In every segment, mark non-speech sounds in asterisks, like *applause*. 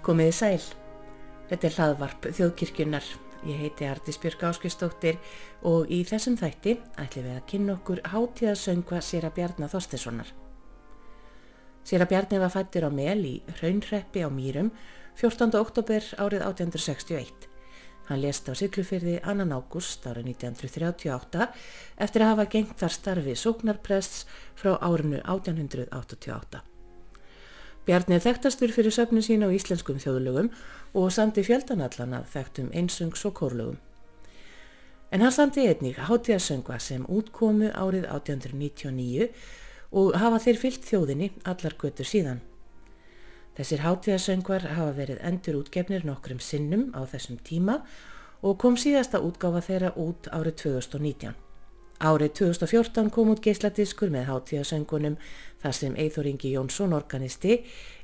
Komiði sæl. Þetta er hlaðvarp þjóðkirkjunar. Ég heiti Artis Björg Áskistóttir og í þessum þætti ætlum við að kynna okkur hátíðasöngva Sýra Bjarnar Þorstessonar. Sýra Bjarni var fættir á mel í Hraunreppi á Mýrum 14. oktober árið 1861. Hann lést á Siglufyrði annan ágúst árið 1938 eftir að hafa gengt þar starfi sóknarprests frá árinu 1888. Bjarni er þekktastur fyrir söfnu sína á íslenskum þjóðlögum og sandi fjöldanallan af þekktum einsöngs og kórlögum. En hann sandi einnig hátíðasöngva sem útkomu árið 1899 og hafa þeir fyllt þjóðinni allar götur síðan. Þessir hátíðasöngvar hafa verið endur útgefnir nokkrum sinnum á þessum tíma og kom síðasta útgáfa þeirra út árið 2019. Árið 2014 kom út geisladiskur með hátíðasöngunum þar sem Eithóringi Jónsson organisti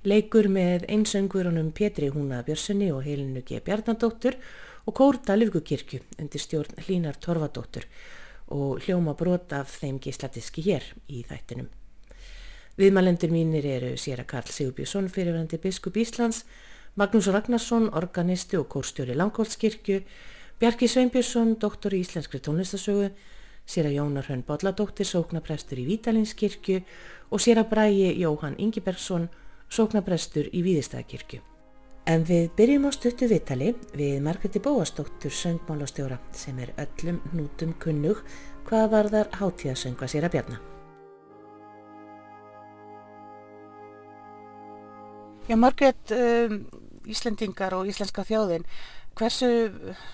leikur með einsöngurunum Pétri Húna Björnssoni og Helinu G. Bjarnadóttur og Kór Dalvíkukirkju undir stjórn Hlínar Torfadóttur og hljóma brot af þeim geisladiski hér í þættinum. Viðmælendur mínir eru Sýra Karl Sigurbjörnsson fyrirverandi biskup Íslands, Magnús Ragnarsson, organisti og kórstjóri Langholtskirkju, Bjarki Sveinbjörnsson, doktor í Íslenskri tónlistasögu, sér að Jónar Hönn Bolladóttir sóknaprestur í Vítalinskirkju og sér að Bræi Jóhann Ingibergsson sóknaprestur í Víðistæðakirkju. En við byrjum á stuttu vittali við Margreti Bóastóttur söngmálastjóra sem er öllum nútum kunnug hvað var þar hátíðasöngva sér að bjarna. Já, Margret, um, Íslendingar og Íslenska þjóðin Hversu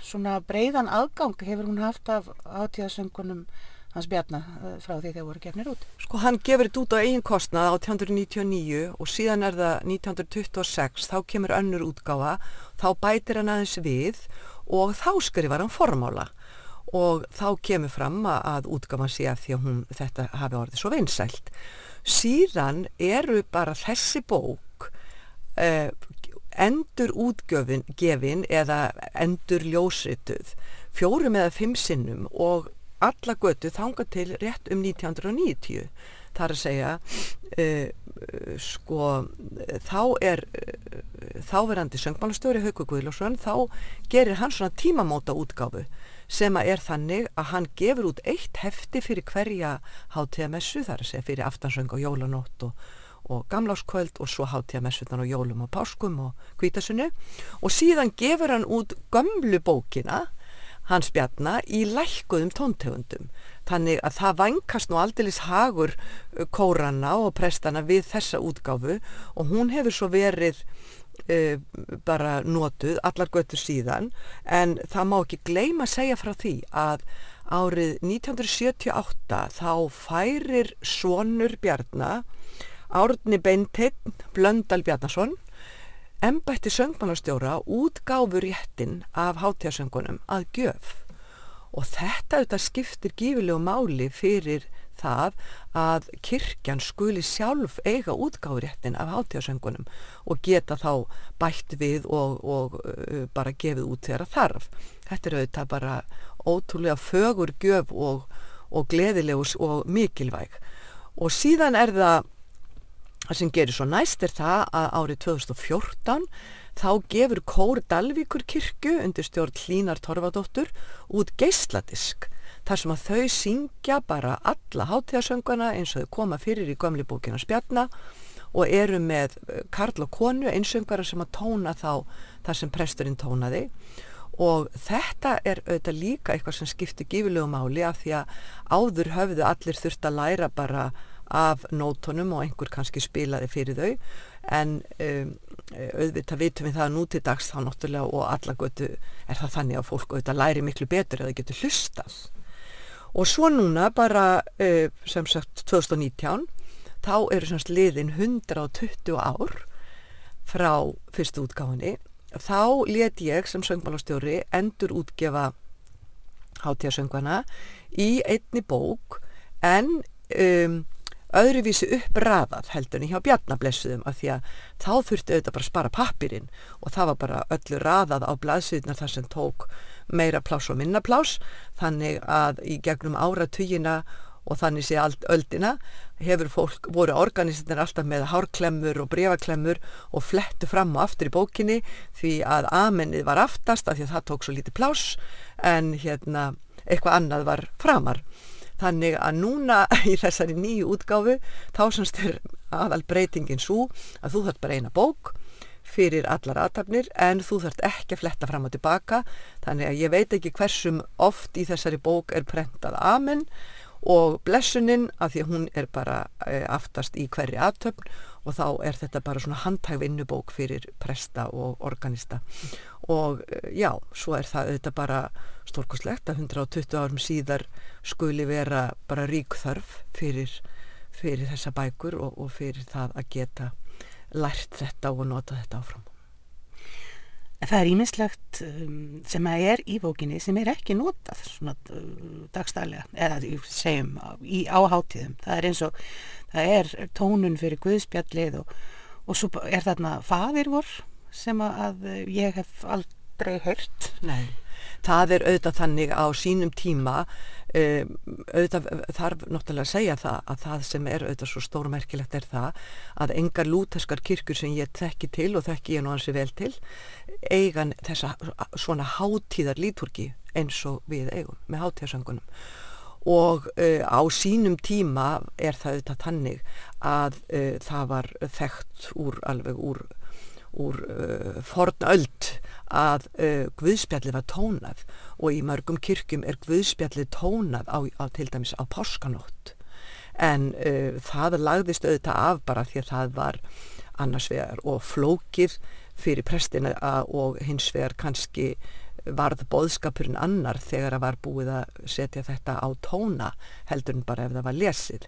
svona breiðan aðgang hefur hún haft af átíðasöngunum hans Bjarnar eh, frá því þegar voru gefnir út? Sko hann gefur þetta út á eigin kostnað 1899 og síðan er það 1926, þá kemur önnur útgáfa, þá bætir hann aðeins við og þá skrifar hann formála og þá kemur fram að útgáfan sé að því að hún, þetta hafi orðið svo vinsælt. Síðan eru bara þessi bók eh, endur útgefin eða endur ljósrituð fjórum eða fimm sinnum og alla götu þanga til rétt um 1990 þar að segja uh, sko þá er uh, þáverandi söngmálastjóri Hauku Guðlásson þá gerir hann svona tímamóta útgáfu sem að er þannig að hann gefur út eitt hefti fyrir hverja hátíðamessu þar að segja fyrir aftansöng og jólanótt og og gamláskvöld og svo hátíðamessutan og jólum og páskum og kvítasunni og síðan gefur hann út gömlu bókina hans bjarnar í lækkuðum tóntegundum. Þannig að það vankast nú aldilis hagur uh, kórana og prestana við þessa útgáfu og hún hefur svo verið uh, bara notuð allar göttur síðan. En það má ekki gleima að segja frá því að árið 1978 þá færir Svonur Bjarnar Árni Beinteinn Blöndal Bjarnason embætti söngmannarstjóra útgáfur réttin af hátíðasöngunum að gjöf og þetta auðvitað skiptir gífilegu máli fyrir það að kirkjan skuli sjálf eiga útgáfuréttin af hátíðasöngunum og geta þá bætt við og, og uh, bara gefið út þegar þarf. Þetta er auðvitað bara ótrúlega fögur gjöf og, og gleðilegus og mikilvæg og síðan er það Það sem gerir svo næst er það að árið 2014 þá gefur Kór Dalvíkur kirkju undir stjórn Hlínar Torfadóttur út geisladisk þar sem að þau syngja bara alla hátíðasöngana eins og þau koma fyrir í gömli bókina spjarna og eru með eh, Karl og konu einsöngara sem að tóna þá þar sem presturinn tónaði. Og þetta er auðvitað líka eitthvað sem skiptir gífilegu máli af því að áður höfðu allir þurft að læra bara af nótonum og einhver kannski spilaði fyrir þau. En um, auðvitað vitum við það nú til dags þá náttúrulega og alla götu er það þannig að fólk auðvitað læri miklu betur eða getur hlustað. Og svo núna bara uh, sem sagt 2019 þá eru semst liðin 120 ár frá fyrstu útgáðinni þá let ég sem söngmálastjóri endur útgefa hátíðasöngvana í einni bók en um, öðruvísi uppraðað heldurni hjá bjarnablessuðum af því að þá þurfti auðvitað bara að spara pappirinn og það var bara öllu raðað á blaðsýðnar þar sem tók meira plás og minna plás þannig að í gegnum áratugina og þannig sé allt öldina hefur fólk, voru organistinir alltaf með hárklemmur og brefaklemmur og flettu fram og aftur í bókinni því að amennið var aftast af því að það tók svo lítið plás en hérna eitthvað annað var framar þannig að núna *laughs* í þessari nýju útgáfu þá semst er aðal breytingin svo að þú þarf bara eina bók fyrir allar aðtapnir en þú þarf ekki að fletta fram og tilbaka. Þannig að ég veit ekki hversum oft í þessari bók er prentað amen og blessunin af því að hún er bara e, aftast í hverri aðtöfn og þá er þetta bara svona handhægvinnubók fyrir presta og organista og e, já, svo er það þetta bara stórkoslegt að 120 árum síðar skuli vera bara ríkþörf fyrir, fyrir þessa bækur og, og fyrir það að geta lært þetta og nota þetta áfram. En það er íminnslegt um, sem að er í bókinni sem er ekki notað svona uh, dagstælega, eða segjum í áháttíðum. Það er eins og, það er tónun fyrir Guðspjallið og, og svo er þarna fadirvor sem að ég hef aldrei hört. Nei, það er auðvitað þannig á sínum tíma Um, auðvitað þarf náttúrulega að segja það að það sem er auðvitað svo stórmerkilegt er það að engar lúteskar kirkur sem ég þekki til og þekki ég nú hansi vel til eigan þessa svona hátíðar líturgi eins og við eigum með hátíðarsöngunum og uh, á sínum tíma er það auðvitað tannig að uh, það var þekkt úr alveg úr úr uh, fornöld að uh, Guðspjallið var tónað og í mörgum kirkjum er Guðspjallið tónað á, á til dæmis á páskanótt en uh, það lagðist auðvitað af bara því að það var annars vegar og flókið fyrir prestina og hins vegar kannski varð boðskapurinn annar þegar að var búið að setja þetta á tóna heldur en bara ef það var lesið.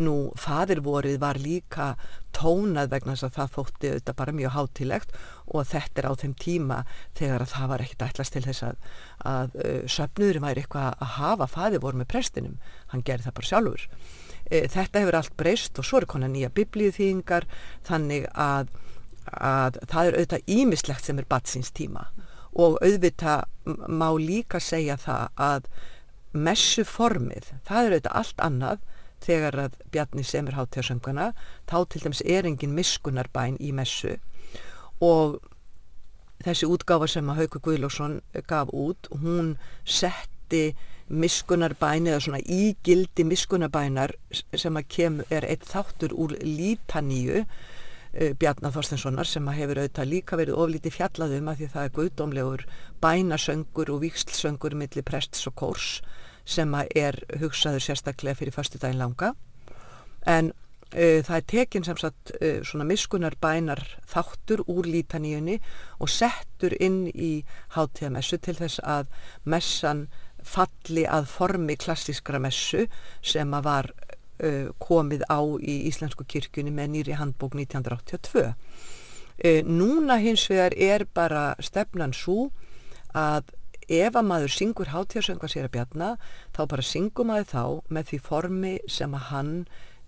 Nú, fadirvorið var líka tónað vegna þess að það þótti auðvitað bara mjög hátilegt og þetta er á þeim tíma þegar að það var ekkit ætlast til þess að, að söpnuðurinn væri eitthvað að hafa fadirvor með prestinum. Hann gerði það bara sjálfur. E, þetta hefur allt breyst og svo er konar nýja biblíuþýðingar þannig að, að það er auðvitað ímislegt sem er batsins tíma og auðvitað má líka segja það að messuformið, það er auðvitað allt annað þegar að Bjarni semur hátjársönguna, þá til dæmis er engin miskunarbæn í messu. Og þessi útgáfa sem að Hauke Guðlásson gaf út, hún setti miskunarbæn eða svona ígildi miskunarbænar sem að kem er eitt þáttur úr lítaníu Bjarnar Þorstenssonar sem hefur auðvitað líka verið oflítið fjallaðum að því það er guðdómlegur bænasöngur og vikslsöngur millir prests og kórs sem er hugsaður sérstaklega fyrir förstu daginn langa. En uh, það er tekin sem sagt uh, svona miskunar bænar þáttur úr lítaníunni og settur inn í hátíðamessu til þess að messan falli að formi klassískra messu sem að var komið á í Íslensku kirkjunni með nýri handbók 1982. Uh, núna hins vegar er bara stefnan svo að ef að maður syngur hátíðarsönga sér að bjarna þá bara syngum maður þá með því formi sem að hann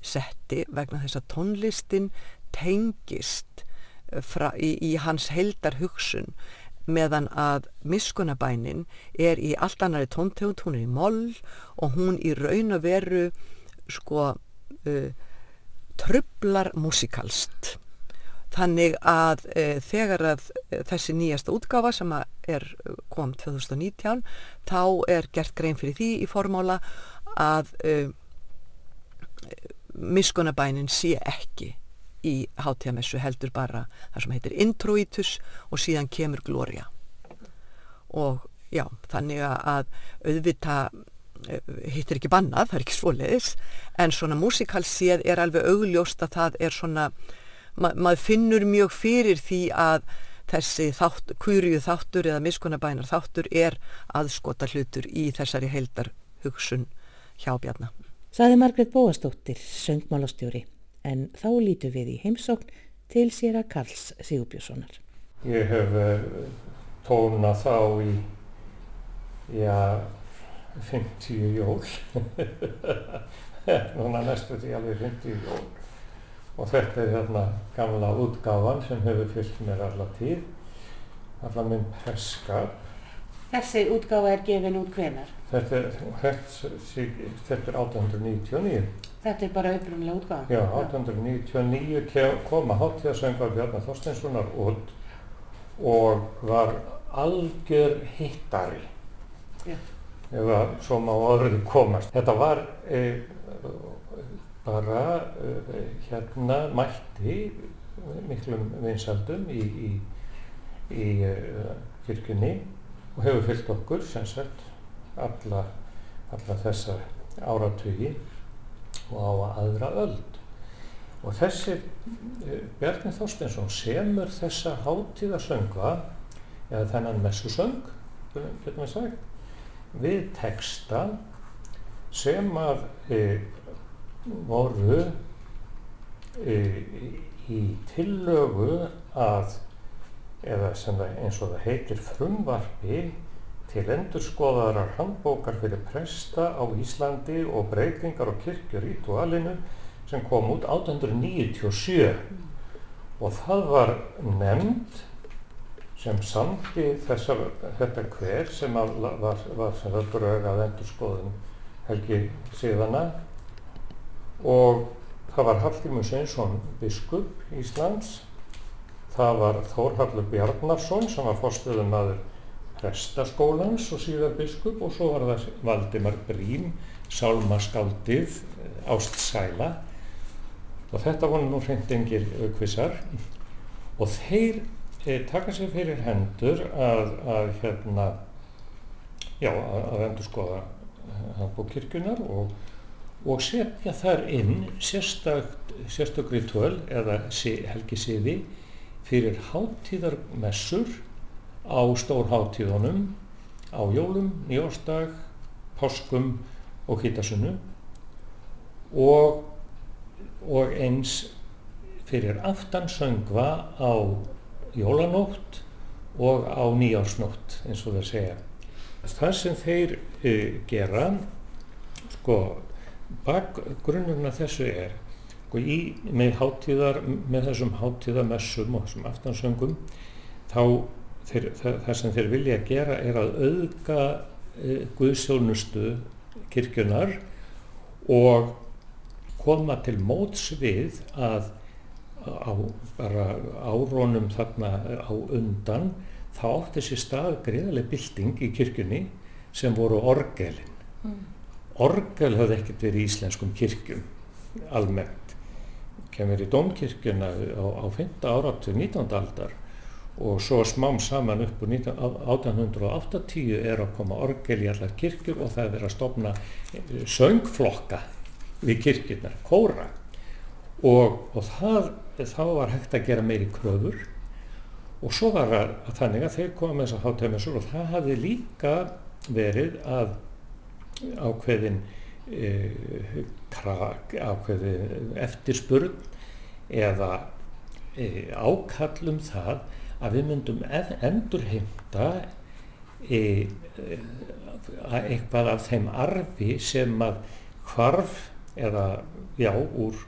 setti vegna þess að tónlistin tengist uh, fra, í, í hans heldar hugsun meðan að miskunabænin er í allt annari tóntegund, hún er í moll og hún í raun og veru sko uh, trublar músikalst þannig að uh, þegar að þessi nýjasta útgafa sem er kom 2019 þá er gert grein fyrir því í formála að miskunabænin sé ekki í hátíðamessu heldur bara það sem heitir introitus og síðan kemur gloria. Og já, þannig að auðvita hittir ekki bannað, það er ekki svoleiðis en svona músikalséð er alveg augljóst að það er svona ma maður finnur mjög fyrir því að þessi þátt, kúriu þáttur eða miskunabænar þáttur er aðskota hlutur í þessari heildar hugsun hjá Bjarnar. Saði Margret Bóastóttir, söngmálastjóri en þá lítu við í heimsókn til sér að Karls Sigurbjörnssonar. Ég hef uh, tónað þá í já 50 jól *laughs* núna næstu því alveg 50 jól og þetta er hérna gamla útgáfan sem hefur fyllt mér alla tíð alla minn perskap Þessi útgáfa er gefin út hvenar? Þetta er, þetta, er 1899. Þetta er bara upprunnilega útgáfa? Já, 1899 ke- koma hátíðasöngvar Bjarnar Þorsteinssonar út og var algjör hittari. Já. Eða svo má orðið komast. Þetta var e, bara e, hérna mætti miklum vinsaldum í, í, í e, kirkjunni og hefur fyllt okkur sem sagt alla, alla þessa áratugi og á aðra öld. Og þessi eh, Bjarni Þorsteinsson semur þessa hátíðasöngva, eða þennan messusöng, getum við sagt, við texta sem að e, voru e, í tillögu að, eða sem það, eins og það heitir frumvarpi til endurskoðarar handbókar fyrir presta á Íslandi og breytingar og kirkjurítualinu sem kom út 1897 og það var nefnd sem samti þessar, þetta hver sem að, var, var sem það drögað endurskoðun helgi síðana. Og það var Hallgrímur Sveinsson biskup Íslands. Það var Þórhallur Bjarnarsson sem var fórstuðum aður prestaskólans og síðan biskup. Og svo var það Valdimar Brím Sálmaskáldið Ástsæla. Og þetta voru nú hreint engir aukvisar og þeir taka sér fyrir hendur að, að hérna já, að, að endur skoða handbókirkjunar og, og setja þar inn sérstakri töl eða sí, helgisiði fyrir hátíðarmessur á stórháttíðunum á jólum, nýjórsdag, páskum og hýtasunnu og, og eins fyrir aftansöngva á jólanótt og á nýjársnótt eins og það segja. Það sem þeir uh, gera, sko, bakgrunnurna þessu er, sko, í, með, hátíðar, með þessum hátíðamessum og þessum aftansöngum, þá þeir, það, það sem þeir vilja gera er að auðga uh, Guðsjónustu kirkjunar og koma til móts við að á bara árónum þarna á undan þá átti sér stað greiðarlega bylting í kirkjunni sem voru orgelin. Mm. Orgel hafði ekkert verið í íslenskum kirkjum almennt. Kemur í domkirkjuna á, á 5. áratu 19. aldar og svo smám saman upp úr 1880 er að koma orgel í allar kirkjur og það er verið að stopna söngflokka við kirkjurnar, kóra og, og það, þá var hægt að gera meiri kröfur. Og svo var að, að þannig að þeir koma þess að hátöfumessur og það hafði líka verið að ákveðin e, krak, ákveðin eftirspurn eða e, ákallum það að við myndum endurheimta e, eitthvað af þeim arfi sem að hvarf eða já úr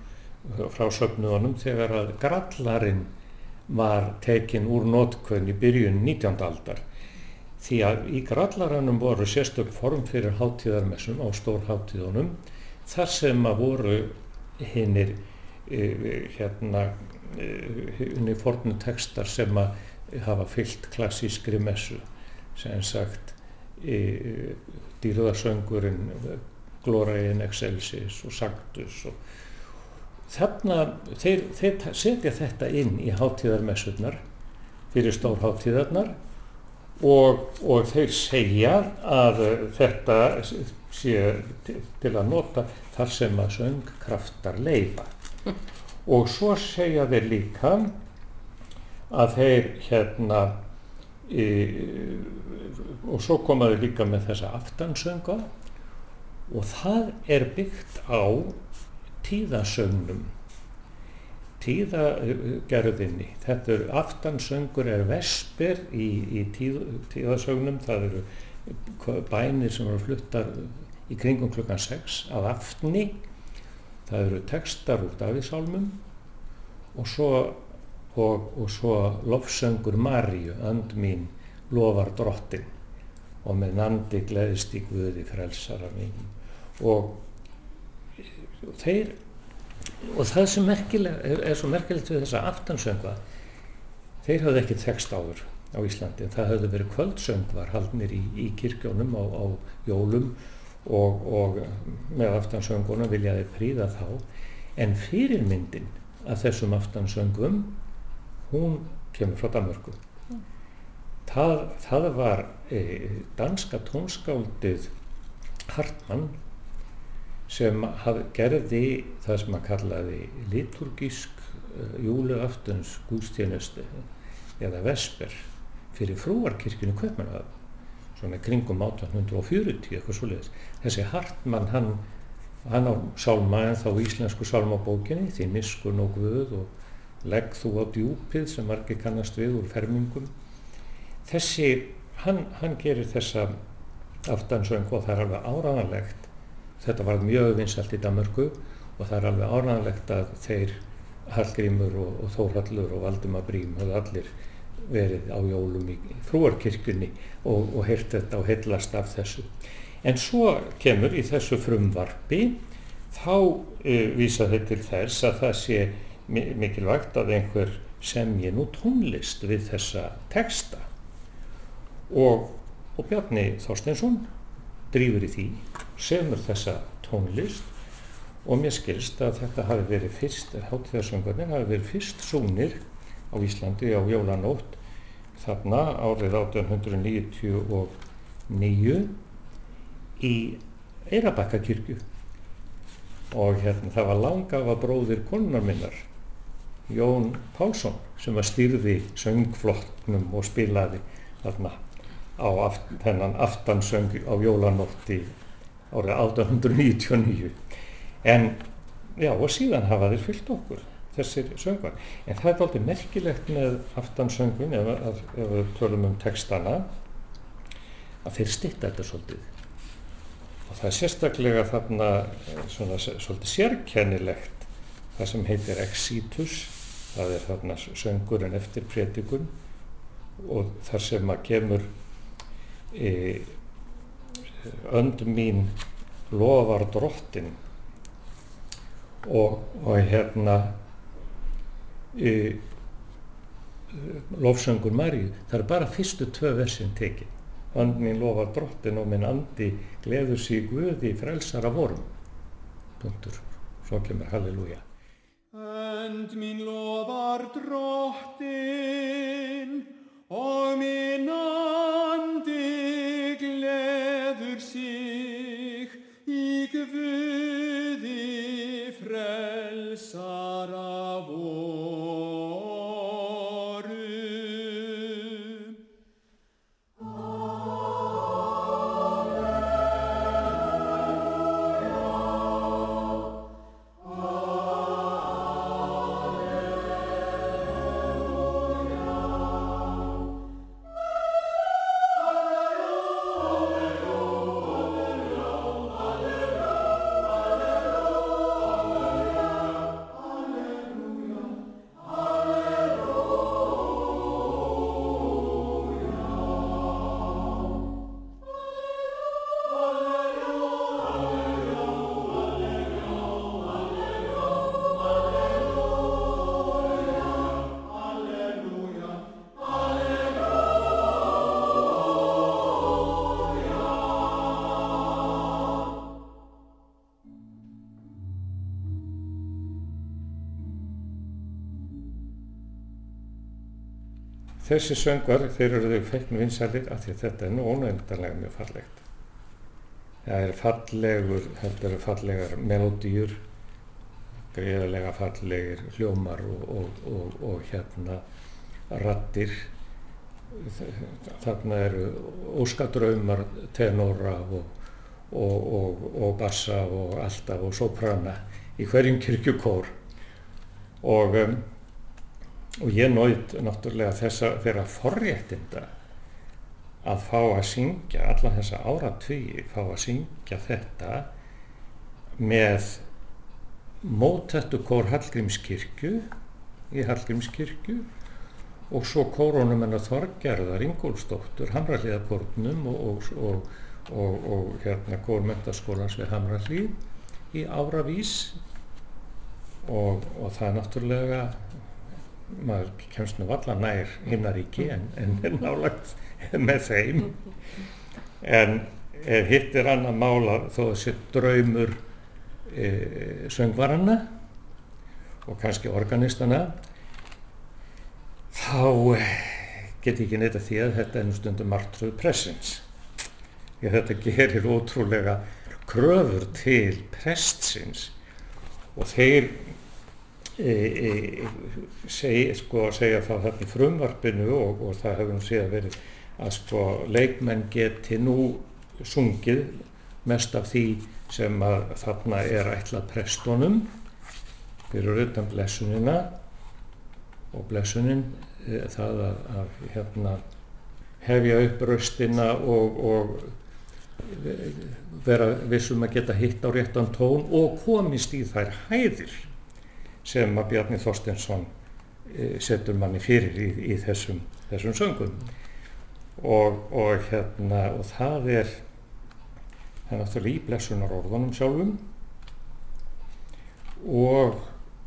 frá söfnuðunum þegar að grallarinn var tekin úr nótkvöðn í byrjun 19. aldar því að í grallarannum voru sérstök form fyrir hátíðarmessum á stór hátíðunum þar sem að voru hinnir e, hérna hinnir e, fornu textar sem að hafa fyllt klassískri messu sem sagt e, dýrðarsöngurinn Gloria in Excelsis og Sanctus og þarna þeir, þeir setja þetta inn í hátíðarmessurnar fyrir stórháttíðarnar og, og þeir segja að þetta sé til, til að nota þar sem að söngkraftar leifa *laughs* og svo segja þeir líka að þeir hérna e, og svo komaðu líka með þessa aftansönga og það er byggt á tíðasögnum. Tíðagerðinni. Þetta er aftansöngur er vesper í, í tíð, tíðasögnum. Það eru bænir sem eru fluttar í kringum klukkan 6 af aftni það eru textar úr Davísálmum og svo og, og svo lofsöngur Maríu and mín lofar drottin og með nandi gleðist í Guði frelsara mín. Og þeir og það sem merkileg, er, er svo merkilegt við þessa aftansöngva þeir hafði ekki tekst áður á Íslandi en það hafði verið kvöldsöngvar haldnir í, í kirkjónum á, á jólum og, og með aftansöngunum viljaði príða þá en fyrirmyndin að þessum aftansöngum hún kemur frá Danmörku mm. það, það var e, danska tónskáldið Hartmann sem gerði það sem að kallaði liturgísk uh, júleaftuns gústjónustu eða vesper fyrir frúarkirkjunu Kvöpmanahöf svona kringum 1840 eitthvað svoleiðis. Þessi Hartmann hann, hann á sálma en þá íslensku sálmabókinni því miskun og guð og legg þú á djúpið sem margir kannast við úr fermingum. Þessi, hann, hann gerir þessa aftansöng og það er alveg áraðanlegt þetta var mjög vinsalt í Damörgu og það er alveg áraðanlegt að þeir Hallgrímur og, og Þórhallur og Valdemar Brím höfðu allir verið á jólum í frúarkirkunni og, og heyrt þetta og heillast af þessu. En svo kemur í þessu frumvarfi þá uh, vísa þetta til þess að það sé mikilvægt að einhver semji nú tónlist við þessa texta og, og Bjarni Þorsteinsson drýfur í því, semur þessa tónlist. Og mér skilst að þetta hafi verið fyrst, hátíðarsöngarnir hafi verið fyrst súnir á Íslandi á jólanótt þarna árið 1899 í Eirabakkakirkju og hérna það var langafa bróðir konunar minnar Jón Pálsson sem var styrði söngflokknum og spilaði þarna á aft, þennan aftansöng á jólanótti árið 1899 en já og síðan hafa þeir fyllt okkur þessir söngvar. En það er aldrei merkilegt með aftansöngun ef, ef, ef við tölum um textana að þeir stitta þetta svolítið. Og það er sérstaklega þarna eh, svona svolítið sérkennilegt það sem heitir exitus, það er þarna söngurinn eftir prétikun og þar sem að kemur önd mín lofar drottin. Og, og hérna lofsöngur Maríu það er bara fyrstu tvö versin tekið and mín lofar drottin og minn andi gleður sig Guði frelsara vorum. Punktur, svo kemur halleluja. And mín lofar drottin Þessi söngvar, þeir eru þau feikn vinsælir af því að þetta er nú ónefndanlega mjög fallegt. Það er fallegur, þetta eru fallegar melodýr, greiðarlega fallegir hljómar og, og, og, og hérna rattir. Þarna eru óskadraumar, tenóra og bassa og alltaf og soprana í hverjum kirkjukór. Og um, og ég nátt náttúrulega þess að vera forréttinda að fá að syngja alla þessa áratvíi, fá að syngja þetta með mótættu kór Hallgrímskirkju í Hallgrímskirkju og svo kórónum hennar Þorgerðar Ingólfsdóttur, Hamralíðakórnum og, og, og, og, hérna kórmentaskólans við Hamralíð í áravís. Og það er náttúrulega maður kemst nú allar nær hinnaríki en, en er nálagt með þeim. En eh, hitt er annað mála þó þessi draumur e, söngvaranna og kannski organistana þá eh, get ég ekki neyta því að þetta er stundum margtröð pressins því að þetta gerir ótrúlega kröfur til prestsins og þeir e, e, seg, sko, segja það þarna í frumvarpinu og, og það hefur nú síðan verið að sko leikmenn geti nú sungið mest af því sem að þarna er ætlað prestunum fyrir utan blessunina og blessunin e, það að, að hérna hefja upp raustina og, og vera vissum að geta hitt á réttan tón og komist í þær hæðir sem að Bjarni Þorstensson e, setur manni fyrir í, í þessum, þessum söngum. Og, og hérna og það er það er náttúrulega í blessunar orðunum sjálfum. Og,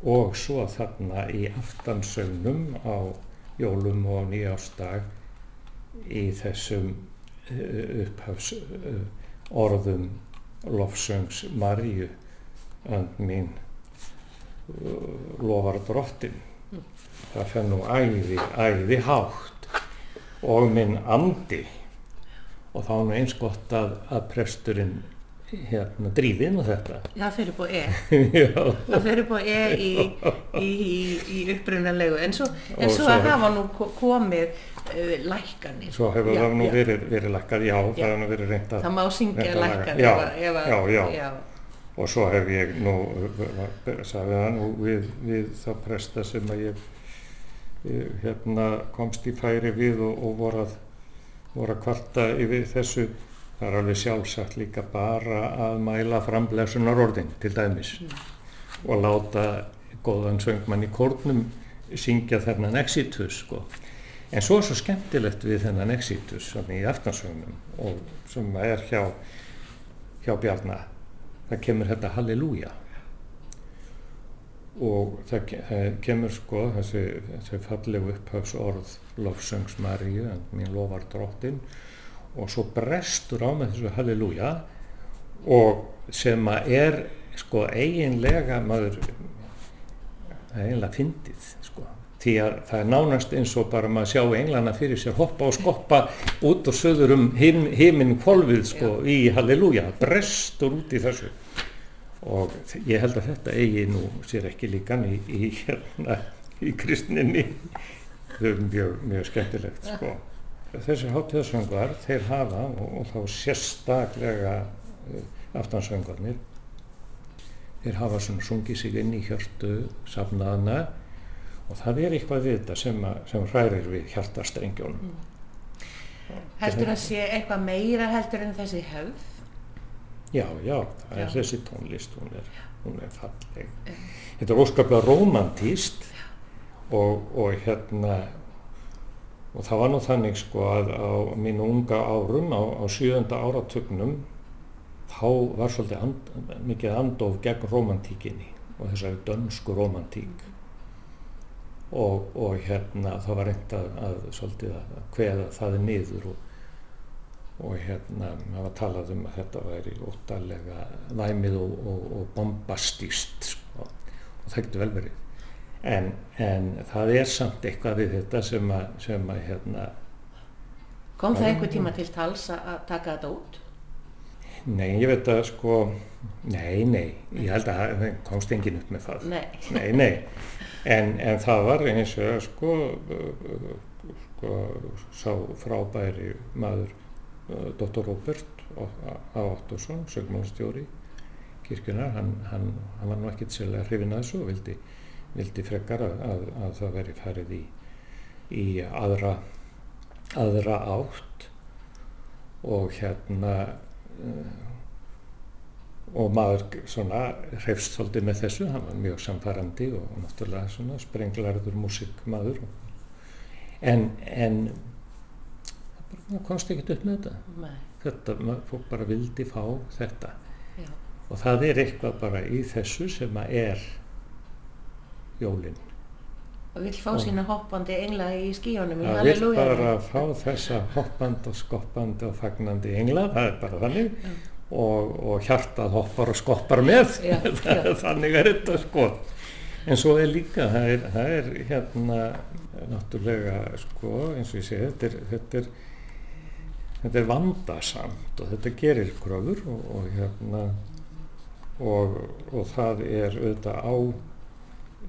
og svo þarna í aftansögnum á jólum og nýjástag í þessum uh, upphafs uh, orðum lofsöngs Maríu and mín lofar drottin það fer nú æði, æði hátt og minn andi og þá er nú eins gott að, að presturinn hérna dríði nú þetta Það fyrir búið E. *laughs* Það fyrir búið E í, í, í, í upprunalegu. En svo, en svo svo- hafa nú ko- komið uh, lækkanir. svo hefur Já, það nú já. verið, verið lækkað, já, það Já. hefur nú verið reynd að Það má syngja lækkanir. Já, að- að- já, já. Og svo hef ég nú, sagði það nú við, við þá presta sem að ég, ég hérna, komst í færi við og, og voru, að, voru að kvarta yfir þessu. Það er alveg sjálfsagt líka bara að mæla fram blessunar orðin til dæmis og láta góðan söngmann í kórnum syngja þennan exitus sko. en svo er svo skemmtilegt við þennan exitus í aftansögnum og sem er hjá hjá Bjarna það kemur þetta halleluja og það, ke- það kemur sko þessi, þessi fallegu upphafs orð lofsöngs Maríu en mín lofar drottin og svo brestur á með þessu halleluja og sem að er sko eiginlega maður eiginlega fyndið sko því að það er nánast eins og bara maður sjá englana fyrir sér hoppa og skoppa út og söður um him, himinn kvolfið sko í halleluja, brestur út í þessu. Og ég held að þetta eigi nú sér ekki líkan í, í, hérna, í kristninni. Þau eru mjög, mjög skemmtilegt sko. Þessi hátíðasöngar þeir hafa og, og þá sérstaklega uh, aftansöngarnir þeir hafa svona sungið sig inn í hjörtu safnaðana og það er eitthvað við þetta sem, að, sem hrærir við hjartastrengjónum. Heldur að sé eitthvað meira heldur en þessi hefð? Já, já, það er Já. þessi tónlist, hún er, hún er falleg. Þetta er óskaplega romantíst og, og hérna, og það var nú þannig sko að á mínu unga árum, á, á sjönda áratugnum, þá var svolítið and, mikið andof gegn romantíkinni og þessari dönsku romantík. Og, og hérna þá var reynd að, að svolítið að kveða það niður og og hérna það var talað um að þetta væri óttalega væmið og, og, og bombastíst sko. og það getur vel verið en, en það er samt eitthvað við þetta sem að, sem að hérna, Kom það einhver tíma til tals að taka þetta út? nei ég veit að sko nei, nei, ég held að það komst enginn upp með það Nei. nei, nei. En, en það var eins og sko, sko sá frábæri maður uh, Dr. Robert A. Ottoson, sögmálastjóri kirkjunar, hann, hann, hann var nú ekkert sérlega hrifin að þessu og vildi, vildi frekar að, að, að það veri farið í, í aðra, aðra átt og hérna uh, og maður svona hrefst svolítið með þessu, hann var mjög samfærandi og náttúrulega svona sprenglarður músikmaður en, en það komst ekkert upp með þetta Nei, þetta, maður fólk bara vildi fá þetta já. og það er eitthvað bara í þessu sem að er jólin Og vill fá Og- sína hoppandi engla í skíunum í halleluja. bara fá þessa hoppandi og skoppandi og fagnandi engla, það er bara þannig Já. Og, og hjartað hoppar og skoppar með. Já, já. *laughs* þannig er þetta sko. En svo er líka, það er, það er hérna náttúrulega sko eins og ég segi, þetta er, þetta er þetta er vandasamt og þetta gerir kröfur og, og hérna og, og það er auðvitað á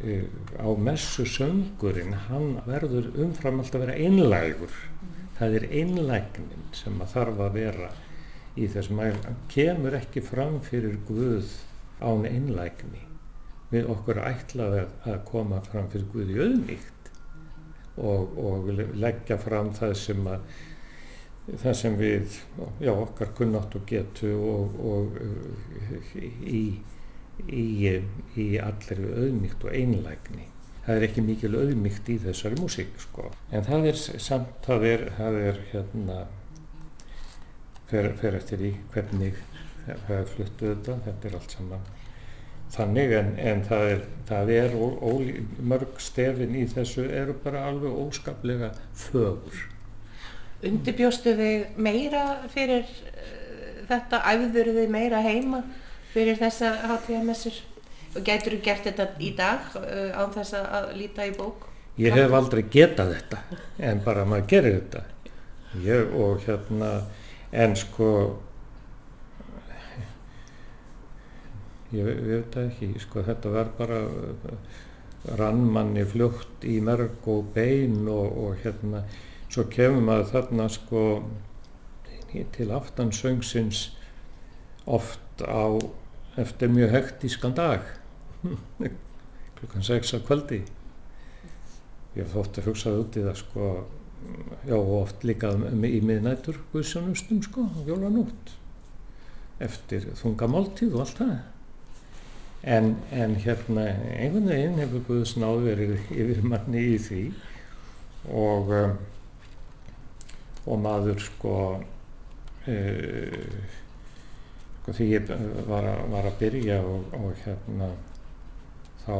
e, á messu söngurinn hann verður umfram allt að vera einlægur. Það er einlægnin sem að þarf að vera í þessum að hann kemur ekki fram fyrir Guð án einlægni við okkur er ætlað að, koma fram fyrir Guð í auðmíkt og, og le- leggja fram það sem að það sem við, já, okkar kunnátt og getu og, og í, í, í allir auðmíkt og einlægni. Það er ekki mikil auðmíkt í þessari músík, sko. En það er samt, það er, það er hérna, fer, fer eftir í hvernig það er fluttuð þetta, þetta er allt saman þannig en, en það er, það er ó, ó, mörg stefin í þessu eru bara alveg óskaplega fögur. Undirbjóstu þig meira fyrir uh, þetta, æfður þig meira heima fyrir þessar hátíðarmessur og gætur þú gert þetta í dag uh, án þess að líta í bók? Ég hef aldrei getað þetta, en bara maður gerir þetta. Ég, og hérna, en sko, ég, veit ekki, sko, þetta var bara rannmanni fljótt í merg og bein og, og hérna, svo kemur maður þarna sko til aftansöngsins oft á eftir mjög hektískan dag, *laughs* klukkan sex á kvöldi. Ég hef þótt að hugsa út í það sko, já og oft líka í miðnætur guðsjónustum sko, jólanótt eftir þunga máltíð og allt það. En, en hérna einhvern veginn hefur Guðs náð verið yfir manni í því og um, og maður sko uh, því ég var var að byrja og, og hérna þá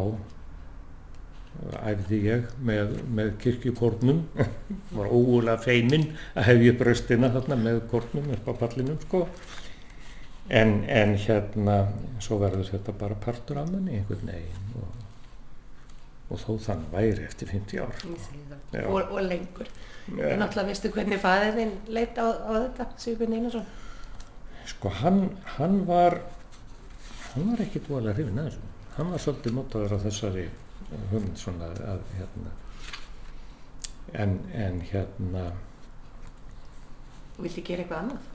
æfði ég með, með kirkjukórnum var ógulega feiminn að hef ég bröstina þarna með kórnum upp á pallinum sko en, en hérna svo verður þetta bara partur af manni einhvern veginn og, og þó þann væri eftir 50 ár. Og, og lengur. En ja. náttúrulega veistu hvernig faðir þinn leit á, á þetta, Sigurbjörn Einarsson? sko hann, hann var hann var ekki dvolega hrifin að þessu hann var svolítið mótaður á þessari hugmynd svona að hérna en, en hérna Vildi gera eitthvað annað?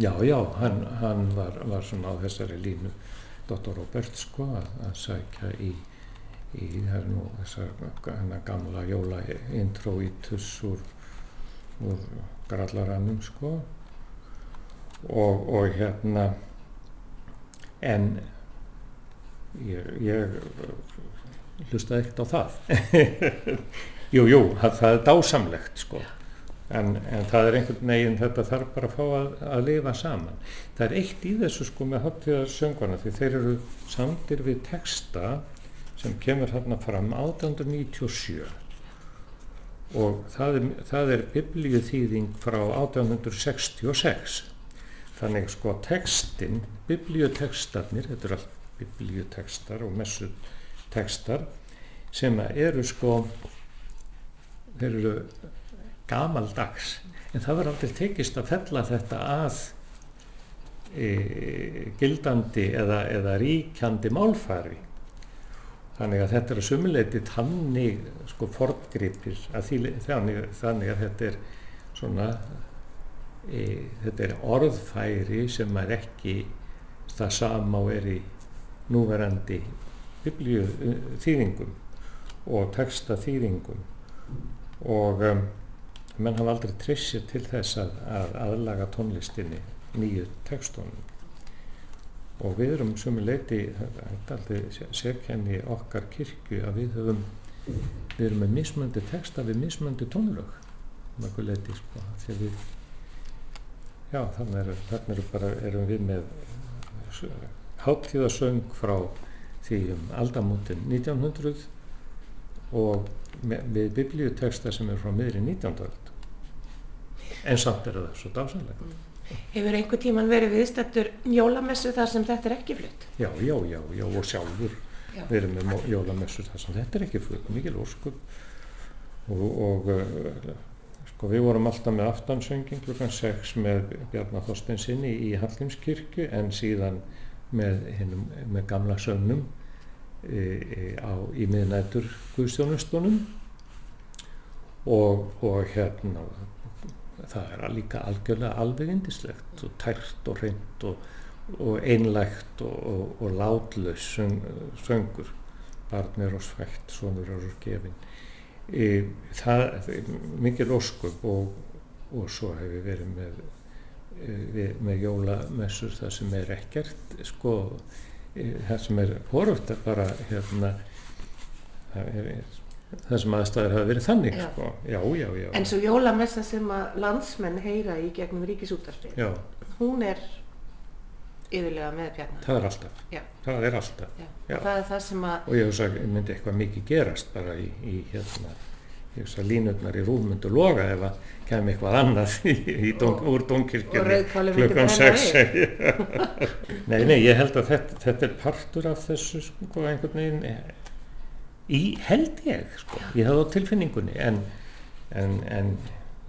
Já, já, hann, hann var, var svona á þessari línu Dr. Robert sko að, að sækja í, í nú þessar hennar gamla jóla introitus úr, úr grallaranum sko og, og hérna en ég, ég hlustaði ekkert á það *laughs* jú, jú, það, það er dásamlegt sko En, en það er einhvern veginn, þetta þarf bara að fá að, að lifa saman. Það er eitt í þessu sko með hátíðarsöngvarna því þeir eru samtir við texta sem kemur þarna fram 1897 og það er, það er biblíuþýðing frá 1866. Þannig sko textin, biblíutekstarnir, þetta eru allt biblíutekstar og messutekstar sem eru sko, eru gamaldags en það var aldrei tekist að fella þetta að e, gildandi eða, eða ríkjandi málfari. Þannig að þetta er að sumuleiti tannig sko fortgripir þannig, þannig að þetta er svona e, þetta er orðfæri sem er ekki það sama og er í núverandi biblíu þýðingum og texta þýðingum og um, menn hafa aldrei trissið til þess að, að aðlaga tónlistinni nýju tekstunum og við erum leiti þetta er aldrei sérkenni okkar kirkju að við höfum við erum með mismöndi texta við mismöndi tónlög leiti sko við já þannig er, þannig er bara erum við með háttíðasöng frá því um aldamótin 1900 og við biblíuteksta sem er frá miðri 19. öld en samt er það svo dásanlega Hefur einhver tíman verið viðstættur jólamessu þar sem þetta er ekki flutt? já, já, já, já og sjálfur Já. erum með jólamessur þar sem þetta er ekki flutt mikil óskup og, og uh, sko við vorum alltaf með aftansöngin klukkan 6 með Bjarnar Þorsteinsinni í Hallgrímskirkju en síðan með, hinum, með gamla sögnum á, í miðnætur Guðstjónustunum og, og hérna það er líka algjörlega alveg indislegt og tært og hreint og, og einlægt og, og, og látlaus söng, söngur. Barn er oss fætt, sonur er oss gefin e, það mikil óskup og, og svo hef ég verið með e, við, með jólamessur það sem er ekkert sko það sem er horft er bara hérna það er, það sem aðstæður hafa verið þannig Já. sko, já, já, já. En svo jólamessa sem að landsmenn heyra í gegnum ríkisútarspil, já, hún er yfirlega með bjarnar. það er alltaf. Já. það er alltaf. Það er það að, og ég myndi eitthvað mikið gerast bara í, í hérna línutnar í rúm myndu loga ef að kem eitthvað annað *laughs* í, í dong, úr myndi klukkan brenna 6 við. *laughs* nei, nei, ég held að þetta, þetta er partur af þessu sko einhvern veginn í held ég sko, ég hafði á tilfinningunni en, en, en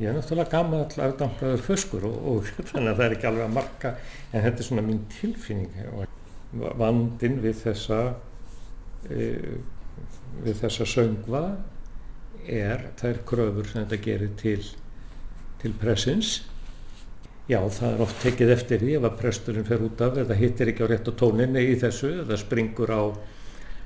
ég er náttúrulega gammal afdampraður föskur og, og *laughs* þannig að það er ekki alveg að marka en þetta er svona mín tilfinning og vandin við þessa e, við þessa söngva er þær kröfur sem þetta gerir til til pressins já það er oft tekið eftir því ef að presturinn fer út af eða hittir ekki á rétt á tóninni í þessu eða springur á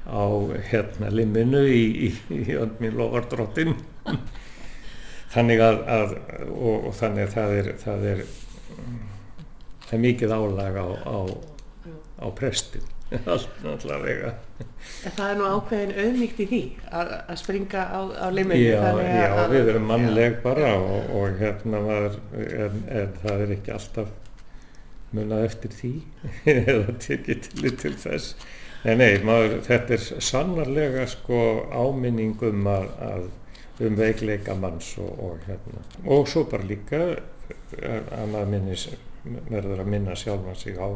á hérna limminu í, í, í önd mín lofar drottin *laughs* þannig að, að og, og þannig að það er það er, það er mikið álag á, á, á prestin *laughs* allavega það er nú ákveðin auðmíkt í því að, að springa á, á liminu. já, já, að- við erum mannleg bara og, og hérna maður en, en það er ekki alltaf munað eftir því *laughs* eða tekið til til þess. Nei, nei, maður, þetta er sannarlega sko áminning um að, að um veikleika manns og, og hérna. Og svo bara líka að að maður minnis, verður að minna sjálfan sig á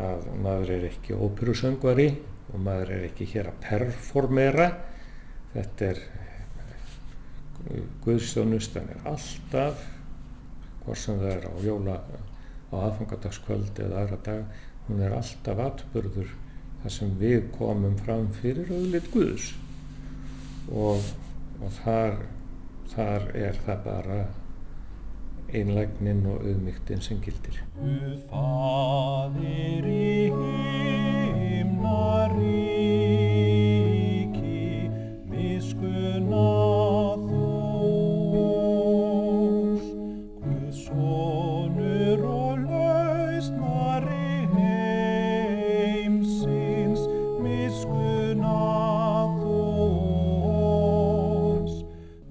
að maður er ekki óperusöngvari og maður er ekki hér að performera. Þetta er Guðstjónustan er alltaf hvort sem það er á jóla á aðfangadagskvöld eða aðra dag hún er alltaf atbyrður þar sem við komum fram fyrir auðlit Guðs. Og, og þar, þar er það bara einlægnin og auðmygtin sem gildir Guð faðir í himnaríki, miskunna þús. Guð sonur og lausnari heimsins, miskunna þús.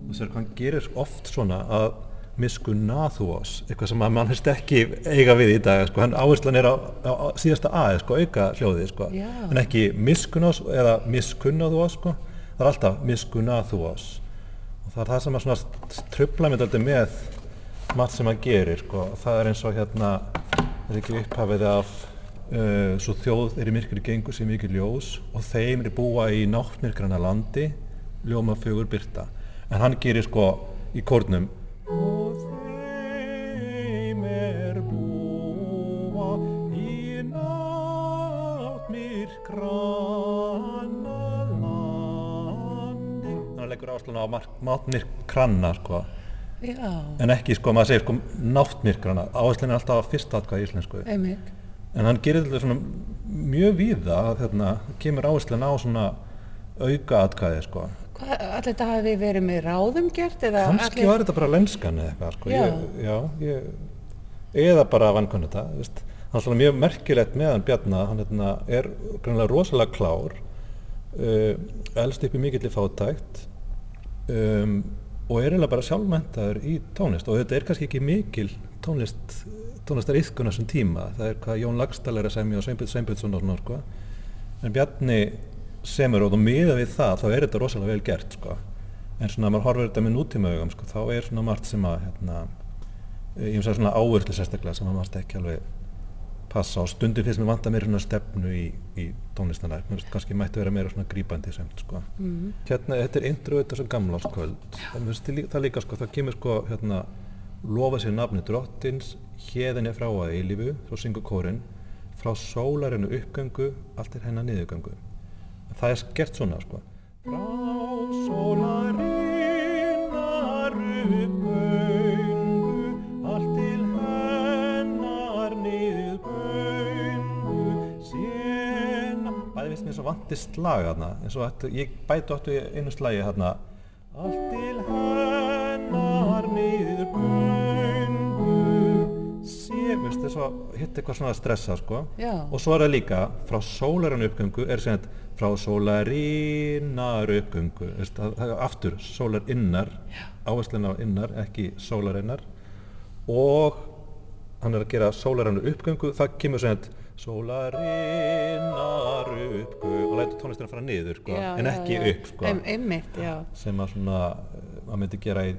þú sér hvað hann gerir oft svona að miskunna þú oss, eitthvað sem að mann hefst ekki eiga við í dag, sko, hann áherslan er á, á, á síðasta A, sko, auka hljóðið, sko, Já. en ekki miskunna oss eða miskunna þú oss, sko, það er alltaf miskunna þú oss og það er það sem að svona trubla mér alltaf með margt sem hann gerir, sko, það er eins og hérna, það er ekki upphafið af uh, svo þjóð er í myrkri gengur sem mikið ljós og þeim er búa í náttmyrkrana landi ljóma fögur byrta en hann gerir sko í kórnum á máttmyrkranna sko en ekki sko maður segir sko náttmyrkrana áslun er alltaf á fyrsta atkvæði íslensku einmitt. en hann gerir þetta svona mjög víða að hérna, kemur áslun á svona auka atkvæði sko allir þetta hafi verið með ráðum gert eða kannski var þetta bara lenskan eða eitthvað sko. Já. ég, já, ég, eða bara vankunni þetta veist. hann er svona mjög merkilegt með hann Bjarnar hann hérna, er grunlega rosalega klár uh, elst upp í mikill fátækt um, og er eiginlega bara sjálfmentaður í tónlist. Og þetta er kannski ekki mikil tónlist tónlistar yfkun þessum tíma. Það er hvað Jón Lagstall er að semja og Sveinbjörn Sveinbjörnsson og svona sko. En Bjarni semur og þú miða við það þá er þetta rosalega vel gert sko. En svona að maður horfir þetta með nútíma augum sko þá er svona margt sem að hérna, ég finnst að svona áherslu sérstaklega sem að maður ekki alveg passa og stundum finnst mér vanta meira svona stefnu í, í tónlistana mér kannski mætti vera meira svona grípandi semt sko. Mhm. hérna, þetta er intro þetta sem gamláskvöld það, mér líka sko, það kemur sko hérna, lofa sér nafni drottins hérðinni frá að eilífu svo syngur kórin frá sólarinu uppgöngu allt er hennar niðurgöngu. Það er gert svona sko. Frá sólarinnar uppgöngu, finnst mér svo vantist lag þarna eins og ættu, ég bæti áttu í einu slagi þarna. Allt til hennar niður göngu. sé, veist, þess að hitt eitthvað svona að stressa sko. Já. og svo er það líka frá sólarinn uppgöngu er sem sagt frá sólarinnar uppgöngu. Það, er aftur sólarinnar áherslan á innar, ekki sólarinnar. Og hann er að gera sólarinnar uppgöngu það kemur sem sagt sólarinnar uppgöngu og lætur tónlistina fara niður sko, en ekki upp sko Ein, einmitt, já. sem að svona eh, maður myndi gera í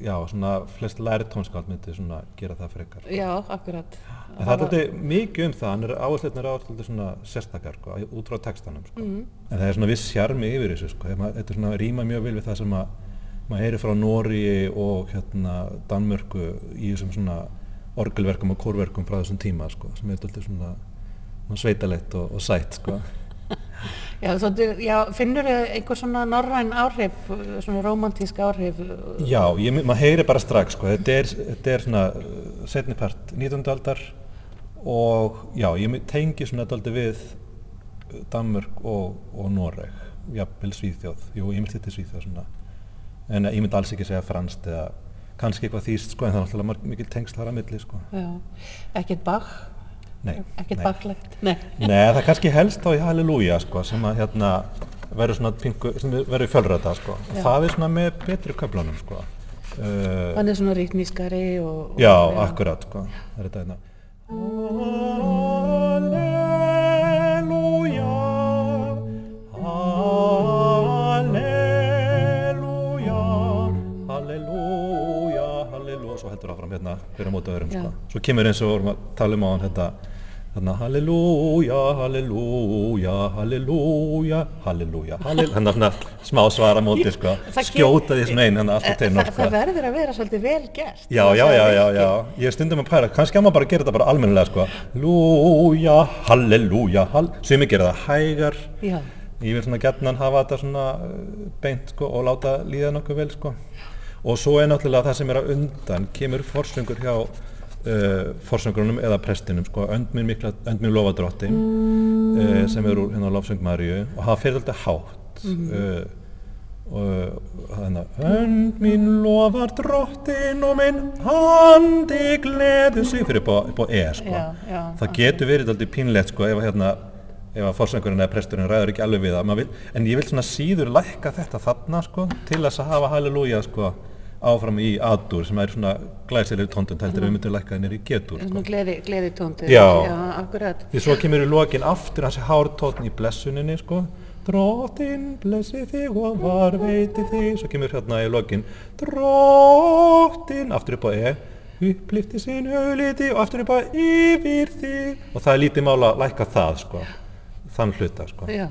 já, svona flest læri tónskáld myndi svona gera það frekar Já, akkurat. en það er alltaf mikið um það hann er áhersluðnir á alltaf svona sérstakar sko, út frá textanum sko. Mhm. en það er svona viss sjarmi yfir þessu sko. Þetta er svona rýma mjög vel við það sem að maður heyri frá Nóri og hérna Danmörku í þessum svona orgelverkum og kórverkum frá þessum tíma sko, sem er alltaf svona sveitalegt og, og sætt sko. *laughs* Já, svolítið, já, finnur einhver svona norræn áhrif, svona romantísk áhrif? Já, maður heyri bara strax sko, þetta er, þetta er svona uh, setni part 19. aldar og já, ég tengi svona daldi við uh, Danmörk og, og Noreg, jafnvel Svíþjóð, jú, ég myndi þetta Svíþjóð svona, en ég myndi alls ekki segja franskt eða kannski eitthvað þýst sko, en það er náttúrulega mar- mikil tengsl þar að milli sko. Já, ekkert Bach, Nei, ekkert nei. Bachlegt, nei. Nei, það er kannski helst á í Halleluja sko, sem að hérna verður svona pingu, sem verður í fjölröða sko, og Já. það er svona með betri köflunum sko. Uh, Hann er svona rítnískari og... og Já, akkurat, sko. Það er þetta hérna. Halleluja, halleluja, Halleluja, halleluja, svo heldur áfram hérna fyrir á móti öðrum, Já. sko. Svo kemur eins og við vorum að tala um á hann þetta, hérna, halleluja, halleluja, halleluja, halleluja, halleluja, hérna svona smá svara móti, sko. Skjóta því svona einn, hérna alltaf Það, teinur, það, sko. það verður að vera svolítið vel gert. Já, já, já, að já, já, ég er stundum að pæla, kannski að maður bara gera þetta bara almennilega, sko, lúja, halleluja, hall, sem ég gera það hægar, Já, ég vil svona gætnan hafa þetta svona uh, beint, sko, og láta líða nokkuð vel, sko, og svo er náttúrulega það sem er að undan, kemur forsöngur hjá uh, forsöngurunum eða prestinum, sko, önd minn mikla, önd minn lofa drottin, uh, sem er úr hérna lofsöng Maríu, og hafa fyrir alltaf hátt, uh, og þannig að hönd mín lofar drottin og minn handi gleðu sig fyrir upp á, á E sko. Já, já, það getur verið aldrei pínlegt sko, ef að hérna ef að forsöngurinn eða presturinn ræður ekki alveg við það vil, en ég vil svona síður lækka þetta þarna sko, til þess að hafa halleluja sko, áfram í adur sem er svona glæsilegri tóndund heldur en við myndum lækka þennir í getur sko. gleði, gleði tóndið. Já. Já, akkurat. því svo kemur í lokin aftur hans hártótn í blessuninni sko Drottin blessi þig og varveiti þig svo kemur hérna í lokin Drottin aftur upp á E upplifti sín augliti og aftur upp á yfir þig og það er lítið mála að lækka það sko þann hluta sko Já.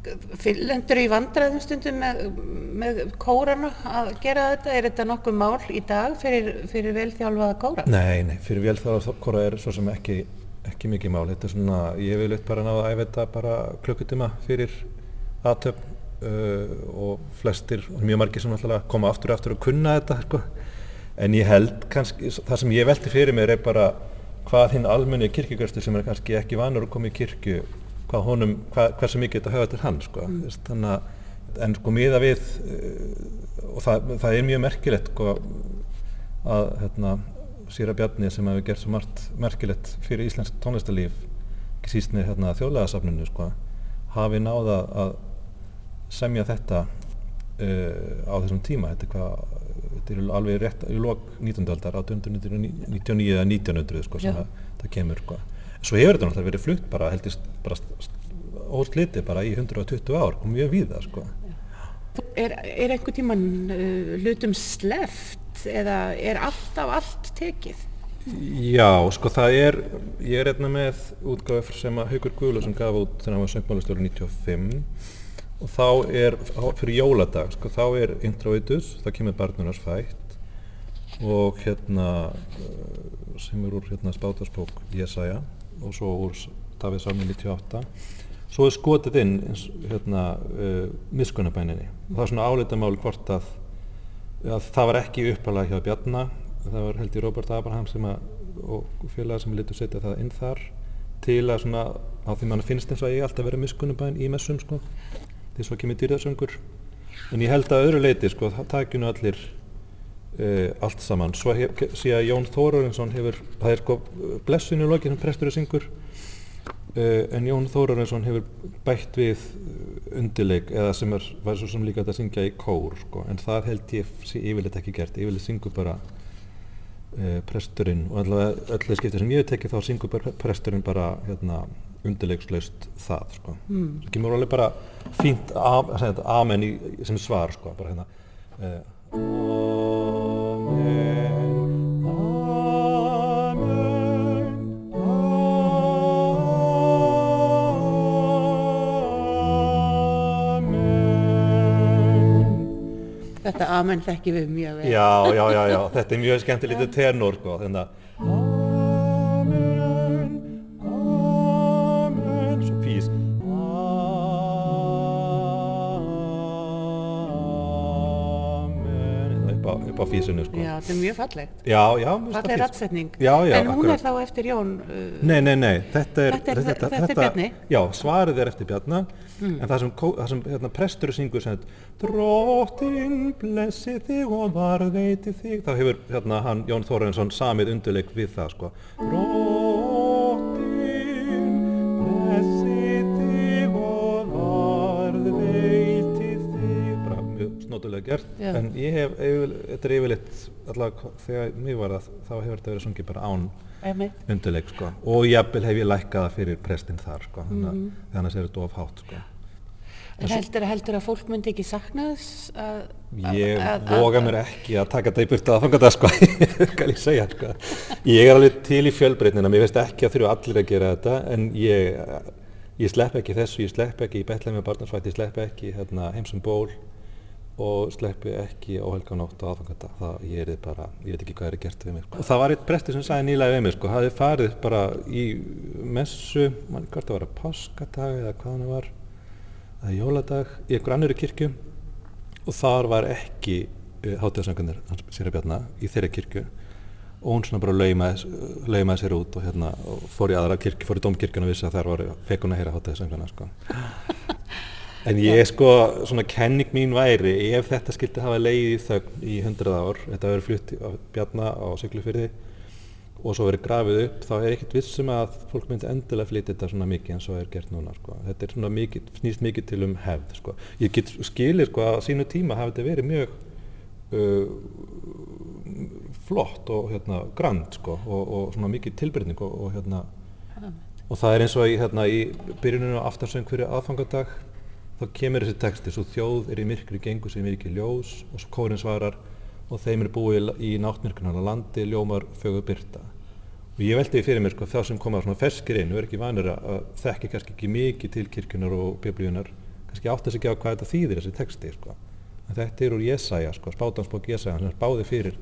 Lendur í vandræðum stundum með, með kórana að gera þetta? Er þetta nokkuð mál í dag fyrir, fyrir velþjálfaða kóra? Nei, nei, fyrir vel það hvora er svo sem ekki, ekki mikið mál. Þetta er svona, ég vil eitt bara náða að æfa þetta bara klukkutíma fyrir aðtöfn uh, og flestir, og mjög margir sem náttúrulega koma aftur og aftur og kunna þetta, sko. En ég held kannski, það sem ég velti fyrir mér er bara hvað hinn almenni kirkjugjörstu sem er kannski ekki vanur að koma í kirkju, hvað honum, hvað, hversu mikið þetta höfa til hann, sko. Mm. Þannig að, en sko miða við, uh, og það, það er mjög merkilegt, sko, að hérna, Sýra Bjarni sem hefur gert svo margt merkilegt fyrir íslensk tónlistarlíf ekki síst með hérna, þjóðlegaðsafninu sko. hafi náða að semja þetta uh, á þessum tíma þetta er hvað þetta er alveg rétt í lok 19. aldar 1899 eða 1900 sko, sem það kemur sko. Svo hefur þetta náttúrulega verið flutt bara heldist bara ósliti bara í 120 ár og mjög víða sko. Er, er einhver tíman uh, hlutum sleft eða er alltaf allt tekið? Já, sko það er, ég er einna með útgáfi sem að Haukur Guðlusson gaf út þegar hann var söngmálastjóri 95 og þá er, fyrir jóladag, sko þá er introitus, það kemur barnunars fætt og hérna eh, sem er úr hérna spátarsbók Jesaja og svo úr Davíð Sámi 98 svo er skotið inn hérna uh, miskunnabæninni og það er svona álitamáli hvort að, að það var ekki uppalega hjá Bjarna. Það var held ég Robert Abraham að og félagar sem litur setja það inn þar til að svona á því mann finnst eins og ég alltaf vera miskunnabæn í messum sko því svo kemur dýrðarsöngur. En ég held að öðru leiti sko það takju nú allir uh, allt saman. Svo sé að Jón Þórarinsson hefur það er sko blessinu lokið sem prestur syngur. Uh, en Jón Þórarinsson hefur bætt við undirleik eða sem er, var svo sem líka að syngja í kór sko, en það held ég yfirleitt ekki gert, yfirleitt syngur bara uh, presturinn. Og allavega öllu skiptir sem ég hef tekið þá syngur bara presturinn bara hérna undirleikslaust það sko. Mm. það kemur alveg bara fínt am, þetta, amen í, sem svar sko, bara hérna Amen, Amen, Amen. Þetta amen þekki við mjög vel. Já, já, já, já, þetta er mjög skemmtilítið tenor, sko, þannig að upp á, físinu, sko Já, þetta er mjög fallegt. já, já, Falleg fínt. rættsetning. Já, já, En hún akkurat. er þá eftir Jón, uh, Nei, nei, nei, þetta er, Þetta er- þetta er Bjarni? Já, svarið er eftir Bjarna, en það sem, það sem hérna, prestur syngur sem Drottin blessi þig og varðveiti þig, þá hefur hérna, hann, Jón Þórarinsson, samið undirleik við það, sko. Drottin mjög snotulega gert, Já. en ég hef, þetta er yfirleitt, allavega þegar mér var það, þá hefur þetta verið sungið bara án undirleik sko. Og jafnvel hef ég lækkað það fyrir prestinn þar sko. Þannig að annars er þetta of hátt sko. En heldur, heldur að fólk myndi ekki sakna þess að... ég að- voga mér ekki að taka þetta í burtu að fanga þetta sko. *laughs* Skal ég segja sko? Ég er alveg til í fjölbreytnina. Mér veist ekki að þurfa allir að gera þetta en ég, ég slepp ekki þessu ég slepp ekki í betlega með barnarsvætti ég slepp ekki hérna, heimsum ból og sleppi ekki óhelganótt og aðfangata það ég er bara, ég veit ekki hvað er gert við mig sko. og það var eitt prestur sem sagði nýlega við mig sko, hafði farið bara í messu, mann hvort það var að páskadag eða hvað hann var eða jóladag í einhver annari kirkju og þar var ekki uh, hátíðarsöngunir hans sér að bjarna í þeirri kirkju og hún svona bara laumaði, laumaði sér út og hérna og fór í aðra kirkju, fór í dómkirkjuna og vissi að þar var fekun að heyra hátíðarsönguna sko. *laughs* En ég sko, svona kenning mín væri, ef þetta skildi hafa leið í þögn í hundrað ár, þetta verið flutt af Bjarna á Siglufyrði og svo verið grafið upp, þá er ekkert vissum að fólk myndi endilega flytja þetta svona mikið eins og er gert núna, sko. Þetta er svona mikið, snýst mikið til um hefð, sko. Ég get skilir, sko, að á sínu tíma hafi þetta verið mjög uh, flott og hérna grand, sko, og, og svona mikið tilbreytning og, og hérna, og það er eins og í, hérna, í byrjuninu á aftarsöng fyrir aðfangadag þá kemur þessi texti svo þjóð er í myrkri gengur sem mikið ljós og svo kórin svarar og þeim er búið í náttmyrkunar á landi ljómar fögur byrta og ég veldi fyrir mér sko þá sem koma svona ferskir inn og er ekki vanur að að þekki kannski ekki mikið til kirkjunar og biblíunar kannski átt ekki á hvað þetta þýðir þessi texti sko. En þetta er úr Jesaja sko spátansbók Jesaja sem er báði fyrir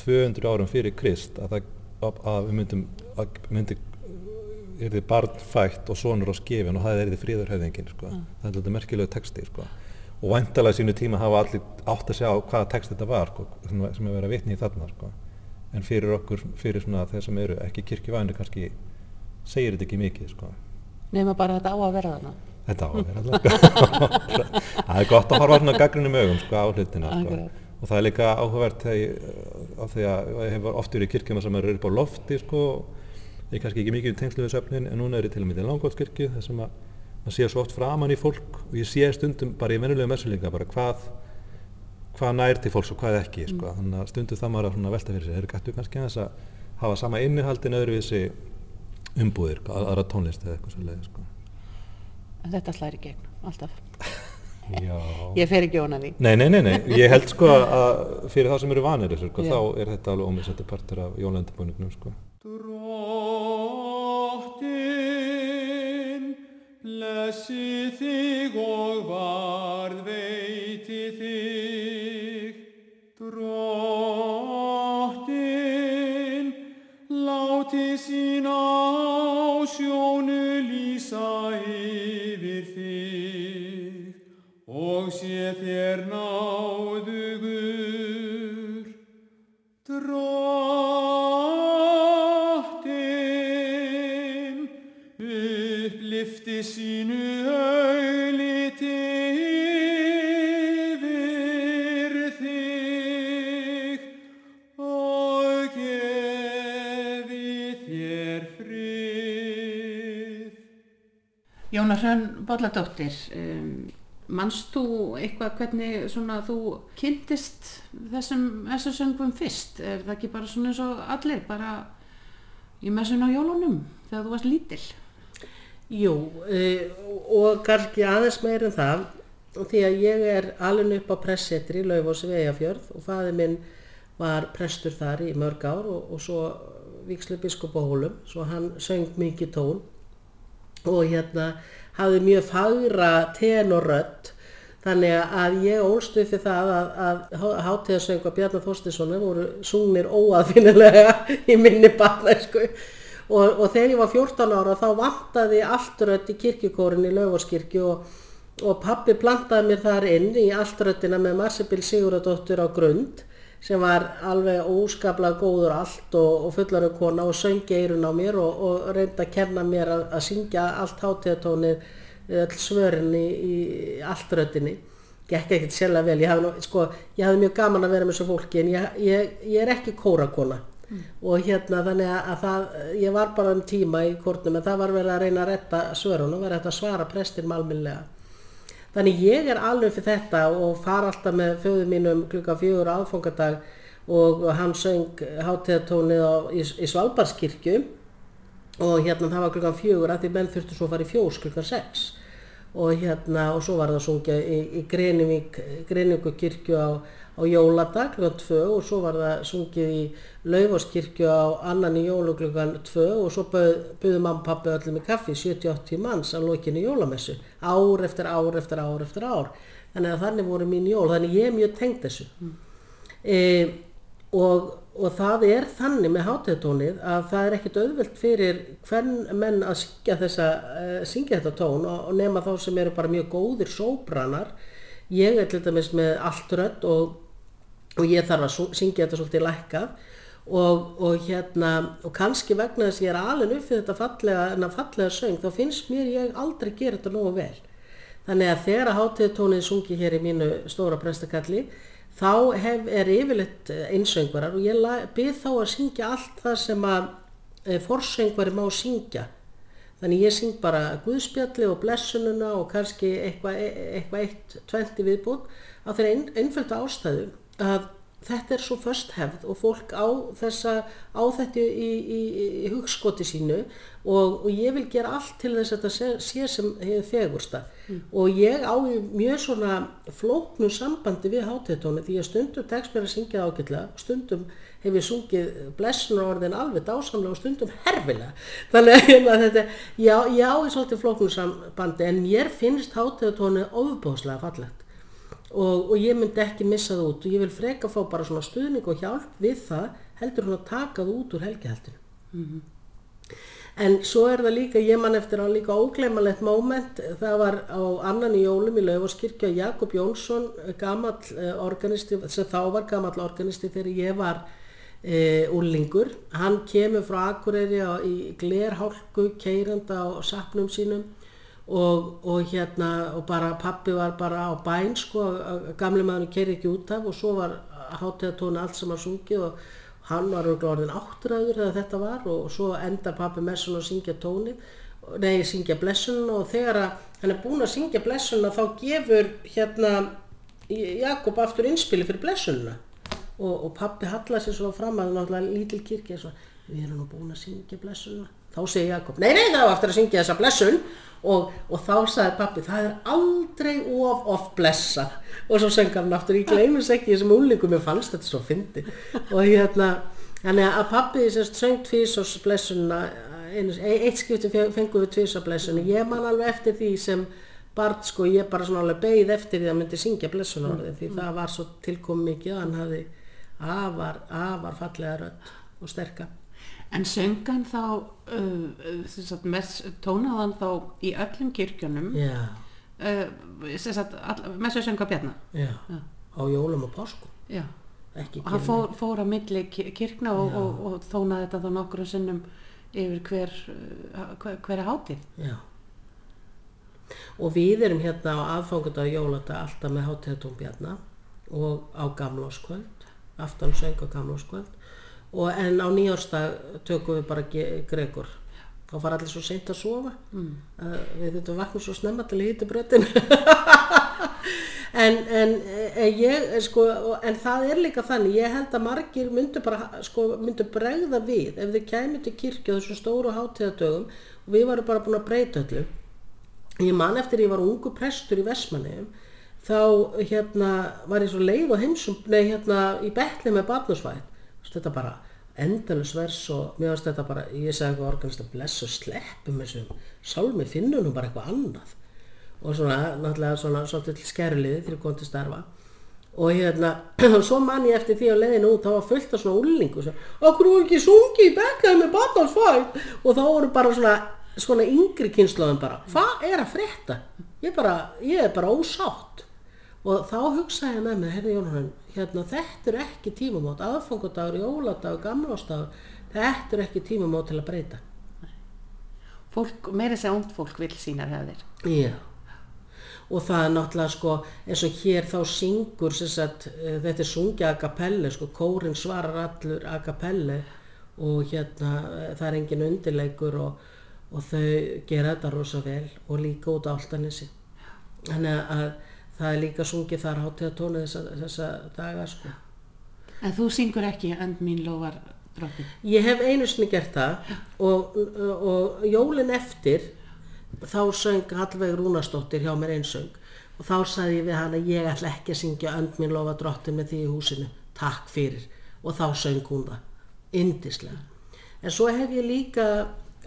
200 árum fyrir Krist að, að, að við myndum að myndi er þið barn fætt og sonur á skefin og það er þið fríðarhöfðingin sko. það er þetta merkilegu texti sko. og vantalega sínu tíma hafa allir átt að sjá hvaða text þetta var sko, sem er verið að vitni í þarna sko. en fyrir okkur, fyrir svona þeir sem eru ekki kirkjuvænir kannski segir þetta ekki mikið sko. Nefna bara þetta á að vera þarna. þetta á að vera allavega *laughs* það er gott að horfa svona gaggrinum augum sko, á hlutina sko. Og það er líka áhugavert þegar ég, ég hef oft verið í kirkjum sem eru upp á lofti sko, ég er kannski ekki mikið í tengslu við söfnin en núna er ég til og með í langóttskirkju þar sem að maður sé svo oft framan í fólk og ég sé stundum bara í venjulega messulinga bara hvað hvað nær til fólks og hvað ekki sko. þannig að stundum það maður að velta fyrir sig þeir gættu kannski aðeins að hafa sama innihaldin öðruvísi umbúðir að- aðra tónlist eða eitthvað svo leið sko. En þetta slæri gegn, alltaf. Já. *laughs* Ég fer ekki óna því. Nei, nei, nei, nei, ég held sko *laughs* að fyrir þá sem eru vanir þessu sko, þá er þetta alveg ómissandi partur af jólandabúningnum sko. Drottin, blessi þig og varðveiti þig. Drottin, láti sín á sjónu lýsa yfir þig og sé þér náðugur. Drottin Hrönn Bolladóttir, um, manst þú eitthvað hvernig svona þú kynntist þessum SSöngum fyrst? Er það ekki bara svona eins og allir, bara í messun á jólunum þegar þú varst lítill? Jú, uh, og kannski aðeins meir en það því að ég er alveg upp á pressetri í Laufós Vegafjörð og faði minn var prestur þar í mörg ár og, og svo vikslu biskup á hólum, svo hann söng mikið tón og hérna hafði mjög fagra tenorrödd þannig að ég ólst upp við það að, að hátíðarsöngu Bjarnar Þorstinssonar voru sungnir óaðfinnilega *laughs* í minni barnæsku og, og þegar ég var 14 ára þá vantaði alltrödd í kirkjukórin í Laufáskirkju og, og pappi plantaði mér þar inn í alltröddina með Marsebil Siguradóttur á grund sem var alveg óskaplega góður allt og, og fullarinn kona og söngi eirun á mér og, og reyndi að kenna mér að, að syngja allt hátíðatónið öll svörin í, í alltröddinni gekk ekkert sérlega vel. Ég hafði, sko, ég hafði mjög gaman að vera með þessu fólki en ég, ég, ég er ekki kórakona og hérna þannig að, að það, ég var bara um tíma í kórnum en það var verið að reyna að retta svörunum, þetta að svara prestin malminlega Þannig ég er alveg fyrir þetta og fara alltaf með föðu mínum klukka fjögur aðfangadag og hann söng hátíðatónið í, í Svalbardskirkju. Og hérna það var klukkan fjögur að því menn þurftu svo að fara í fjós klukkan sex. Og hérna og svo var það að sungja í, í Grenivík, Grenivíku kirkju á, á jóladag klukkan tvö og svo var það sungið í Laufáskirkju á annan í jólu klukkan tvö og svo buðu mamma og pappi öllum í kaffi 70-80 manns að lokinu jólamessu. Ár eftir ár eftir ár eftir ár. Þannig að þannig voru mín jól. Þannig ég er mjög tengd þessu. E, og, og það er þannig með hátíðatónið að það er ekkit auðvelt fyrir hvern menn að syngja, þessa, uh, syngja þetta tón og, og nema þá sem eru bara mjög góðir sóbranar ég er til dæmis með allt rödd og, og ég þarf að syngja þetta svolítið lækkað. Og, og hérna og kannski vegna þess að ég er alveg upp fyrir þetta fallega, fallega söng þá finnst mér ég aldrei gera þetta nógu vel. Þannig að þegar að hátíðatónið sungi hér í mínu stóra prestakalli þá hef, er yfirleitt eh, einsöngvarar og ég bið þá að syngja allt það sem að e, forsöngvari má syngja. Þannig ég syng bara Guðspjalli og blessununa og kannski eitthvað eitthva eitt, tventi viðbútt á þeirra ein, einföldu ástæðu að þetta er svo först hefð og fólk á, þessa, á þetta í, í, í hugskoti sínu og, og ég vil gera allt til þess að þetta sé, sem hefur fegursta. Og ég á mjög svona flóknu sambandi við hátíðatónu því að stundum tekst mér að syngja ágætlega stundum hef ég sungið blessunar orðin alveg dásamlega og stundum herfilega. Þannig að hérna þetta já, ég á í svolítið flóknu sambandi en mér finnst hátíðatónu ofbóðslega fallegt og, og ég myndi ekki missa það út og ég vil freka fá bara svona stuðning og hjálp við það heldur hún að taka það út úr helgihaldinu. En svo er það líka, ég man eftir á líka ógleimalegt moment, það var á annan í jólum í Laufaskirkja Jakob Jónsson, gamall eh, organisti sem þá var gamall organisti þegar ég var e, úrlingur hann kemur frá Akureyri á, í glerhálku keiranda á sapnum sínum og, og hérna og bara pappi var bara á bæn sko, að- að gamli maður keiri ekki út af og svo var hátíðatónu allt sem var sungið og hann var orðinn áttræður þegar þetta var og svo endar pappi messun að syngja tónið nei, syngja blessununa og þegar að hann er búinn að syngja blessununa þá gefur hérna Jakob aftur innspili fyrir blessununa og, og pappi hallar sér svo fram að náttúrulega lítil kirkja við erum nú búin að syngja blessununa þá segir Jakob, nei, nei, var aftur að syngja þessa blessun og, og þá sagði pappi, það er aldrei of oft blessa og svo söng hann aftur, ég gleymis ekki þessum úlingum, mér fannst þetta svo fyndi og hérna, þannig að pappi sérst söng tvísors blessununa einu, e- eitt skipti fe- fengum við tvísors blessununa, ég man alveg eftir því sem barn sko, ég bara svona alveg beigð eftir því að myndi syngja blessun orðið því það var svo tilkom mikið og hann hafði afar, afar fallega rödd og sterka En söngan þá, uh, mess, tónaðan þá í öllum kirkjunum, uh, messu sönga bjarna. já, Já. á jólum og páskum Já. ekki Og hann fór, fór á milli ki- kirkna og, og, og þónaði þetta þá nokkru sinnum yfir hver, uh, hver, hver er hátíð. Já. Og við erum hérna á aðfangandag jólata alltaf með hátíðatón Bjarna og á gamláskvöld, aftan söng á gamláskvöld og en á nýjárstag tökum við bara Gregor. Þá fara allir svo seint að sofa. Mm. við þurfum að vakna svo snemma til að hýta brötin. *laughs* en, en, en ég, sko, og- en það er líka þannig, ég held að margir myndu bara, sko, myndu bregða við ef þið kæmi til kirkju á þessum stóru hátíðadögum og við varum bara búin að breyta öllu. Ég man eftir ég var ungu prestur í Vestmanneum þá hérna var ég svo leið og heimsum, nei hérna í betli með barnusvæð, þetta bara endalus vers og mér varst þetta bara, ég sagði eitthvað organist að bless og sleppum þessum sálmi finnum nú bara eitthvað annað. Og svona, náttúrulega svona svolítið skerliði þegar ég kom til starfa. Og hérna, og *clears throat* svo man ég eftir því á leiðinu út, þá var fullt af svona úllingu sem, okkur voru ekki sungi í bekkaði með barnalsfæð og þá voru bara svona svona yngri kynnslóðin bara, hvað er að frétta? Ég, bara, ég er bara ósátt og þá hugsaði ég með mig, herri Jónhörn hérna, þetta er ekki tímamót aðfangadagur, jóladagur, gamlástagur þetta er ekki tímamót til að breyta Fólk, meira segja ungt fólk vil sínar hefðir. Já, og það er náttúrulega sko, eins og hér þá syngur sagt, eh, þetta er sungja a cappelle, sko, kórin svarar allur a cappelle og hérna eh, það er engin undirleikur og, og þau gera þetta rosa vel og líka út á Altanissi. Þannig að það er líka sungið þar hátíðatónu þessa, þessa daga sko. En þú syngur ekki önd mín lofar drottin. Ég hef einu sinni gert það og, og jólin eftir þá söng Hallveig Rúnarsdóttir hjá mér einsöng og þá sagði ég við hana ég ætla ekki að syngja önd mín lofa drottin með því í húsinu, takk fyrir og þá söng hún það indislega. En svo hef ég líka,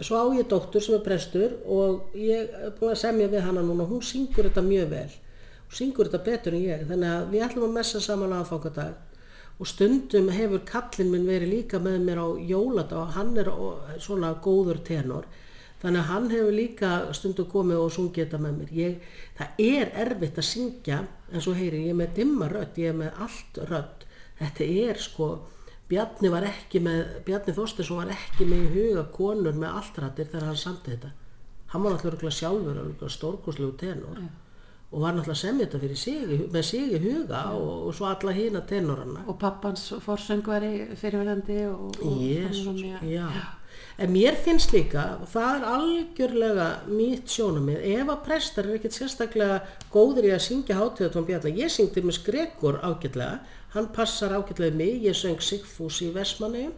svo á ég dóttur sem er prestur og ég er búin að semja við hana núna, hún syngur þetta mjög vel og syngur þetta betur en ég. Þannig að við ætlum að messa saman aðfangadag. Og stundum hefur kallinn minn verið líka með mér á jóladag og hann er svona góður tenor. Þannig að hann hefur líka stundum komið og sungið þetta með mér. Ég, það er erfitt að syngja en svo heyri ég með dimma rödd ég með allt rödd. Þetta er sko Bjarni var ekki með Bjarni Þorstinsson var ekki með í huga konur með alltrættir þegar hann samti þetta. Hann var náttúrulega sjálfur stórkoslegu tenor og var náttúrulega semja þetta fyrir sig, með sig í huga og, og svo alla hína tenorana. Og pappans forsöngvari fyrirverandi og, og þannig að- já. En mér finnst líka, það er algjörlega mitt sjónumið, ef að prestar er ekkert sérstaklega góður í að syngja hátíðatón bjarnar, ég syngdi með skrekur ágætlega, hann passar við mig, ég söng Sigfús í Vestmanni,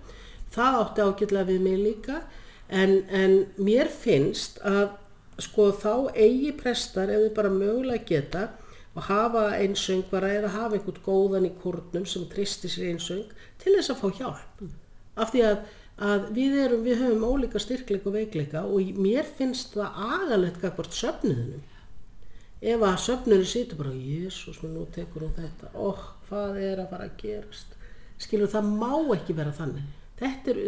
það átti ágætlega við mig líka, en, en mér finnst að sko þá eigi prestar ef þau bara mögulega geta og hafa einsöngvara eða hafa einhvern góðan í kórnum sem tristi sér einsöng til þess að fá hjálp. Af því að, að við erum við höfum ólíka styrkleika og veikleika og mér finnst það agalegt gagvart söfnuðunum ef að söfnuðinu situr bara Jésús, nú tekur hún þetta. Óh, hvað er að fara að gerast? Skilur það má ekki vera þannig. Þetta er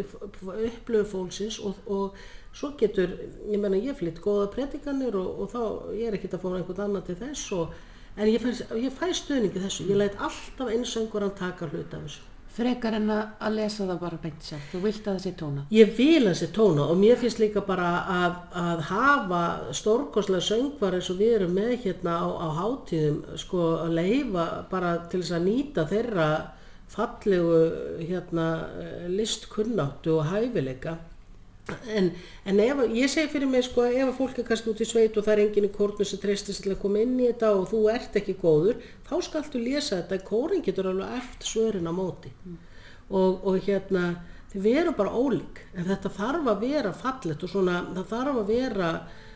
upplöfu fólksins og, og svo getur, ég menna ég flytt góða predikanir og, og þá ég er ekkert að fá einhvern annan til þess og, en ég fæ, ég fæ stuðningi þessu ég læt alltaf einsöngur að taka hluta af þessu Frekar en að að lesa það bara beint sjálf. Þú vilt að það sé tóna. Ég vil þessi tóna og mér finnst líka bara að, að hafa stórkostlega söngvar eins og við erum með hérna á, á hátíðum sko að leifa bara til þess að nýta þeirra fallegu hérna listkunnáttu og hæfileika En, en ef, ég segi fyrir mig sko ef að fólk er kannski út í sveit og það er enginn í kórnu sem treystir til að koma inn í þetta og þú ert ekki góður, þá skaltu lesa þetta, kórin getur alveg eftir svörin á móti. Og, og hérna þið veru bara ólík. En þetta þarf að vera fallet og svona það þarf að vera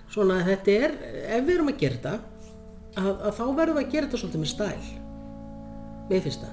svona þetta er, ef við erum að gera þetta að, að þá verðum við að gera þetta svolítið með stæl. Mér finnst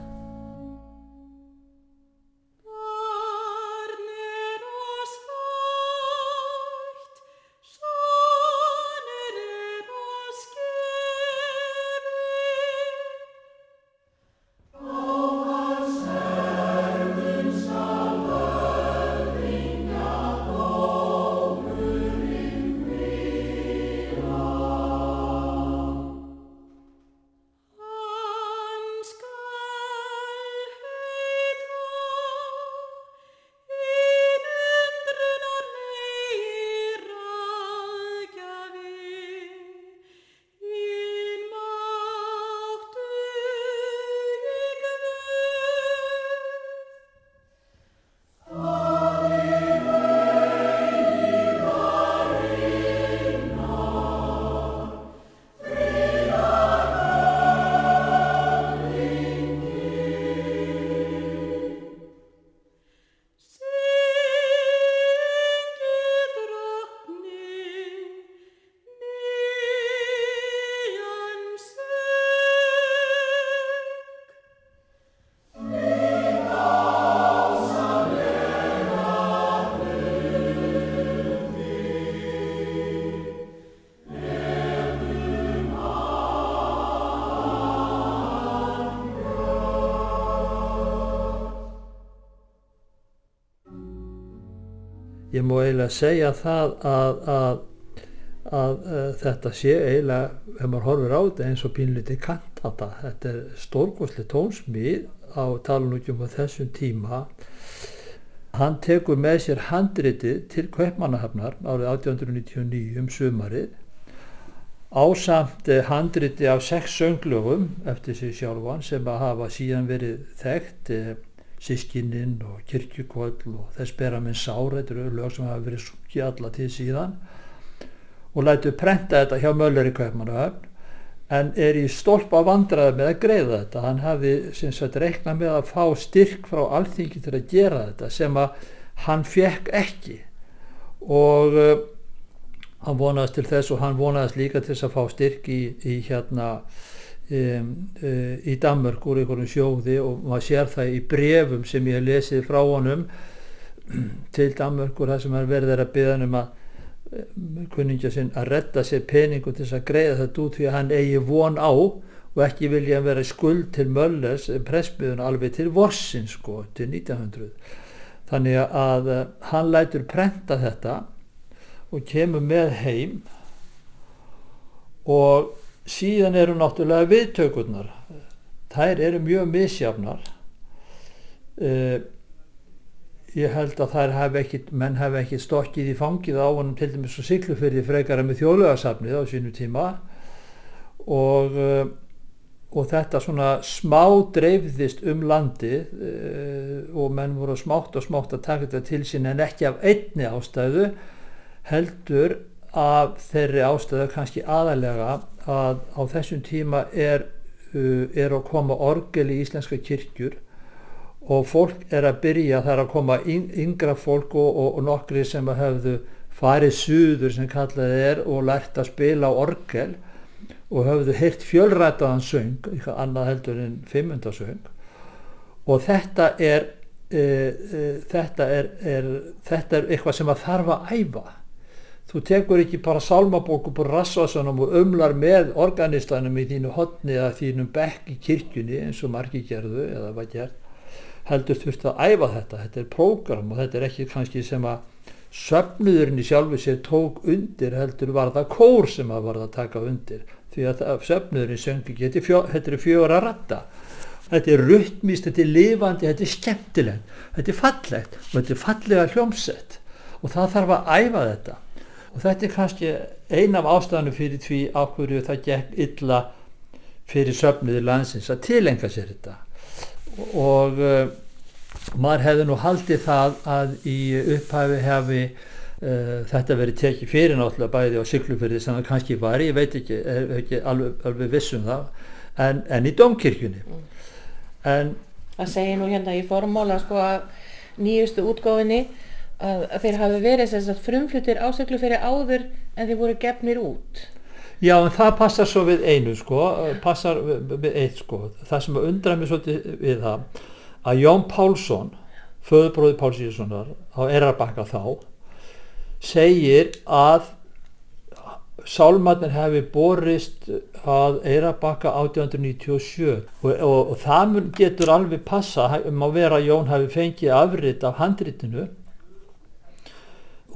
ég má eiginlega segja það að, að, að, að þetta sé eiginlega, ef maður horfir á þetta eins og pínliti kantata, þetta er stórgóðsli tónsmið á talunúkjum á þessum tíma. Hann tekur með sér handritið til Kaupmannahafnar árið 1899 um sumarið. Ásamt eh, handriti af sex sönglögum eftir sig sjálfan sem að hafa síðan verið þekkt eh, sískininn og kirkjukoll og þess bera minn sár. Þetta eru lög sem hafa verið sungið alla til síðan. Og lætu prenta þetta hjá Möller í Kaupmannahöfn en er í stólpa vandraði með að greiða þetta. Hann hafi sem sagt reiknað með að fá styrk frá alþingi til að gera þetta sem að hann fekk ekki. Og uh, hann vonaðist til þess og hann vonaðist líka til þess að fá styrk í, í hérna í Danmörk úr einhverjum sjóði og maður sér það í brefum sem ég hef lesið frá honum *clears throat* til Danmörkur þar sem hann verður að byggja um að kunningja sinn að redda sér peningu til þess að greiða þetta út því að hann eigi von á og ekki vilja hann vera skuld til Möllers pressbyðun alveg til Vorsin sko til 1900 þannig að uh, hann lætur prenta þetta og kemur með heim og síðan eru náttúrulega viðtökurnar. Þær eru mjög misjafnar. Uh, ég held að þær hef ekki, menn hef ekki stokkið í fangið á honum til dæmis og siglufyrði frekara með þjóðlegasafnið á sínu tíma. Og, uh, og þetta svona smá dreifðist um landi uh, og menn voru smátt og smátt að taka þetta til sín en ekki af einni ástæðu heldur af þeirri ástæðu kannski aðalega að á þessum tíma er, uh, er að koma orgel í íslenska kirkjur og fólk er að byrja þar að koma yngra fólk og, og, og nokkri sem hefðu farið suður sem kallaði er og lært að spila orgel og höfðu heyrt fjölrætaðan söng, eitthvað annað heldur en fimmundasöng og þetta er, e, e, þetta, er, er, þetta er eitthvað sem að þarf að æfa þú tekur ekki bara sálmabók upp úr rassvasanum og umlar með organistanum í þínu hotni eða þínum bekk í kirkjunni eins og margi gerðu eða var gert heldur þurft að æfa þetta, þetta er prógram og þetta er ekki kannski sem að söfnuðurinn í sjálfu sér tók undir heldur var það kór sem að var að taka undir. Því að söfnuðurinn söngi fjó, þetta er fjóra ratta þetta er ruttmist, þetta er lifandi, þetta er skemmtilegt þetta er fallegt og þetta er fallega hljómsett. Og það þarf að æfa þetta og þetta er kannski ein af ástæðanum fyrir því áhverju það gekk illa fyrir söfnuði landsins að tilenga sér þetta og uh, maður hefði nú haldið það að í upphæfi hefi uh, þetta verið tekið fyrir náttúrulega bæði á syklufyrði sem það kannski var, ég veit ekki, er ekki alveg, alveg viss um það, en, en í domkirkjunni. En Það segir nú hérna í formála sko að nýjustu útgáfinni að, að þeir hafi verið þess að frumflutir ásöklu fyrir áður en þeir voru gefnir út. Já, en það passar svo við einu sko, passar við, við eitt sko. Það sem að undra mig svolítið við það, að Jón Pálsson, föðubróði Páls Íssonar á Erarbakka þá, segir að sálmatnir hefði borist að Eirabakka 1897 og, og, og það getur alveg passa um að vera að Jón hefði fengið afrit af handritinu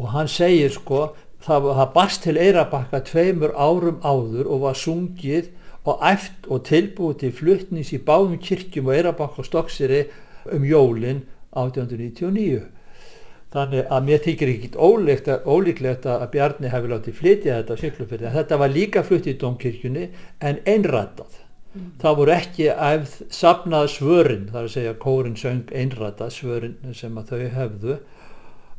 og hann segir sko það, það barst til Eirabakka tveimur árum áður og var sungið og æft og tilbúið til fluttnings í báðum kirkjum og Eirabakka og Stokkseri um jólin 1899 þannig að mér þykir ekkit ólíklegt, að Bjarni hefði látið flytja þetta á Siglufjörði en þetta var líka flutt í domkirkjunni en einrættað það voru ekki æfð sapnað svörin þar að segja kórin söng einrættað svörin sem að þau hefðu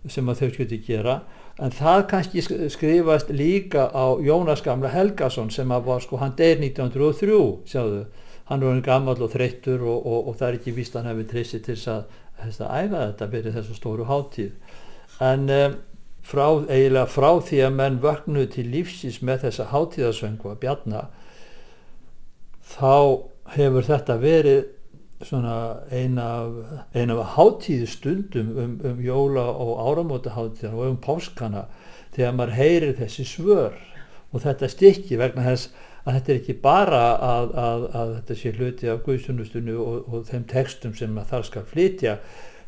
sem að þau skilti gera. En það kannski sk- skrifast líka á Jónas gamla Helgason sem að var sko hann deyr 1903 sjáðu, hann var gammal og þreyttur og, og, og það er ekki víst að hann hefði treysið til að, að æfa þetta fyrir þessu stóru hátíð. En um, frá, eiginlega frá því að menn vöknuðu til lífsins með þessa hátíðasöngu að bjarna þá hefur þetta verið svona eina af, ein af hátíðstundum um, um jóla og áramóta hátíðan og um páskana þegar maður heyrir þessi svör og þetta stykki vegna þess að þetta er ekki bara að, að, að þetta sé hluti af guðsunnustunni og, og þeim textum sem að þar skal flytja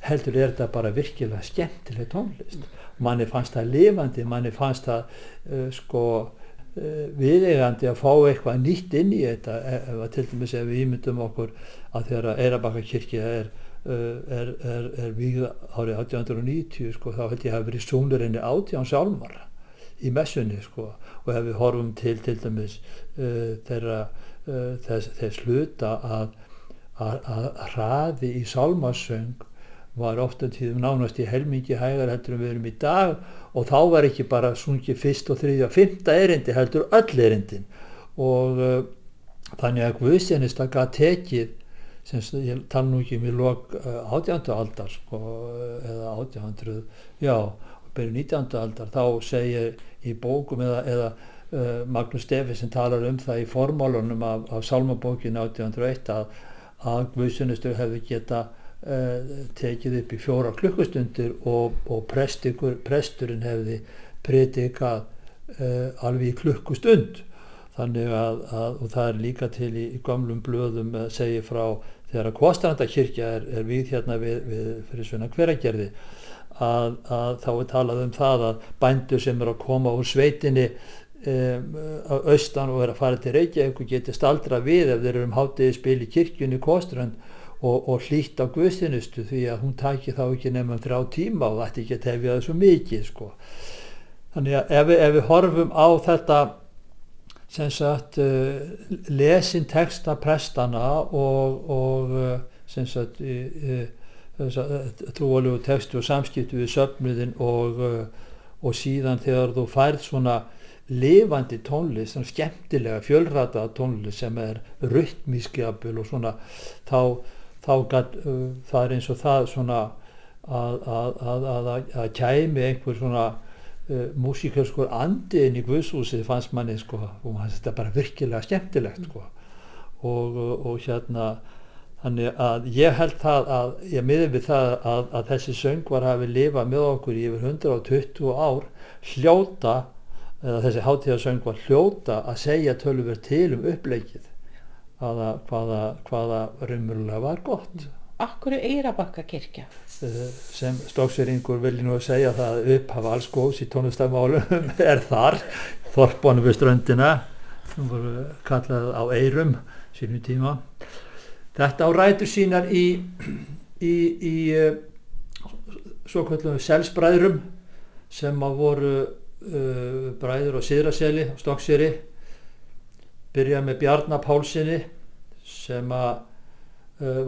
heldur er þetta bara virkilega skemmtileg tónlist. Manni fannst það lifandi, manni fannst það uh, sko uh, viðeigandi að fá eitthvað nýtt inn í þetta ef ef að til dæmis ef við ímyndum okkur að þegar Eirabakka kirkja er uh, er, er, er víð árið 1890 sko, þá held ég hafi verið sunglir henni átján sálmar í messunni sko og ef við horfum til til dæmis uh, þeirra uh, þess, þess hluta að, að, að hraði í sálmasöng var ofta tíðum nánast í helmingi hægar heldur en við erum í dag og þá var ekki bara sungið fyrst og þriðja og fymta erindi heldur öll erindin. Og uh, þannig að Guðsjænista gaf tekið sem s- ég tala nú ekki um í lok uh, 18. aldar sko, eða 1800 já, byrju 19. aldar þá segir í bókum eða, eða uh, Magnús Stefi sem talar um það í formálunum af, af Salmabókinu 1801 að, að Guðsjónustur hefði geta uh, tekið upp í fjóra klukkustundir og, og prestikur, presturinn hefði predikað uh, alveg í klukkustund þannig að, að og það er líka til í, í gamlum blöðum að segja frá þegar að Kostandakirkja er, er við hérna við, við fyrir svona hveragerði að, að þá er talað um það að bændur sem eru að koma úr sveitinni um, á austan og er að fara til Reykjavík og geti staldra við ef þeir eru um hátiði spil í kirkjunni Kostrand og, og hlýtt á guðstinustu því að hún taki þá ekki nefnum þrjá tíma og ætti ekki að tefja það svo mikið sko. þannig að ef, við- ef við horfum á þetta sem sagt uh, lesin texta prestana og, og uh, sem sagt uh, trúalegu textu og samskiptu við söfnuðin og, og síðan þegar þú færð svona lifandi tónlist, svona skemmtilega fjölrata tónlist sem er rytmískjabul og svona þá, þá gat, uh, það er eins og það svona að, að, að, að kæmi einhver svona uh, músíkjörskur andi inn í Guðshúsið fannst manni sko og fannst þetta bara virkilega skemmtilegt sko. Og, og, og hérna þannig að ég held það að ég miði við það að, að þessi söngvar hafi lifað með okkur í yfir 120 ár hljóta eða þessi hátíðasöngvar hljóta að segja tölver til um uppleikið hvaða, hvaða, hvaða raunverulega var gott Akkur er Eirabakka kirkja? Eh, sem stóksveringur vilji nú að segja það að upphafa alls góðs í tónlistamálum *laughs* er þar þorpunum við ströndina. Sem voru kallað á eirum sínum tíma. Þetta á rætur sínar í í, í uh, svo kallum selsbræðrum sem að voru uh, bræður á Siðraseli á Stokkseri byrjaði með Bjarnar Pálsini sem að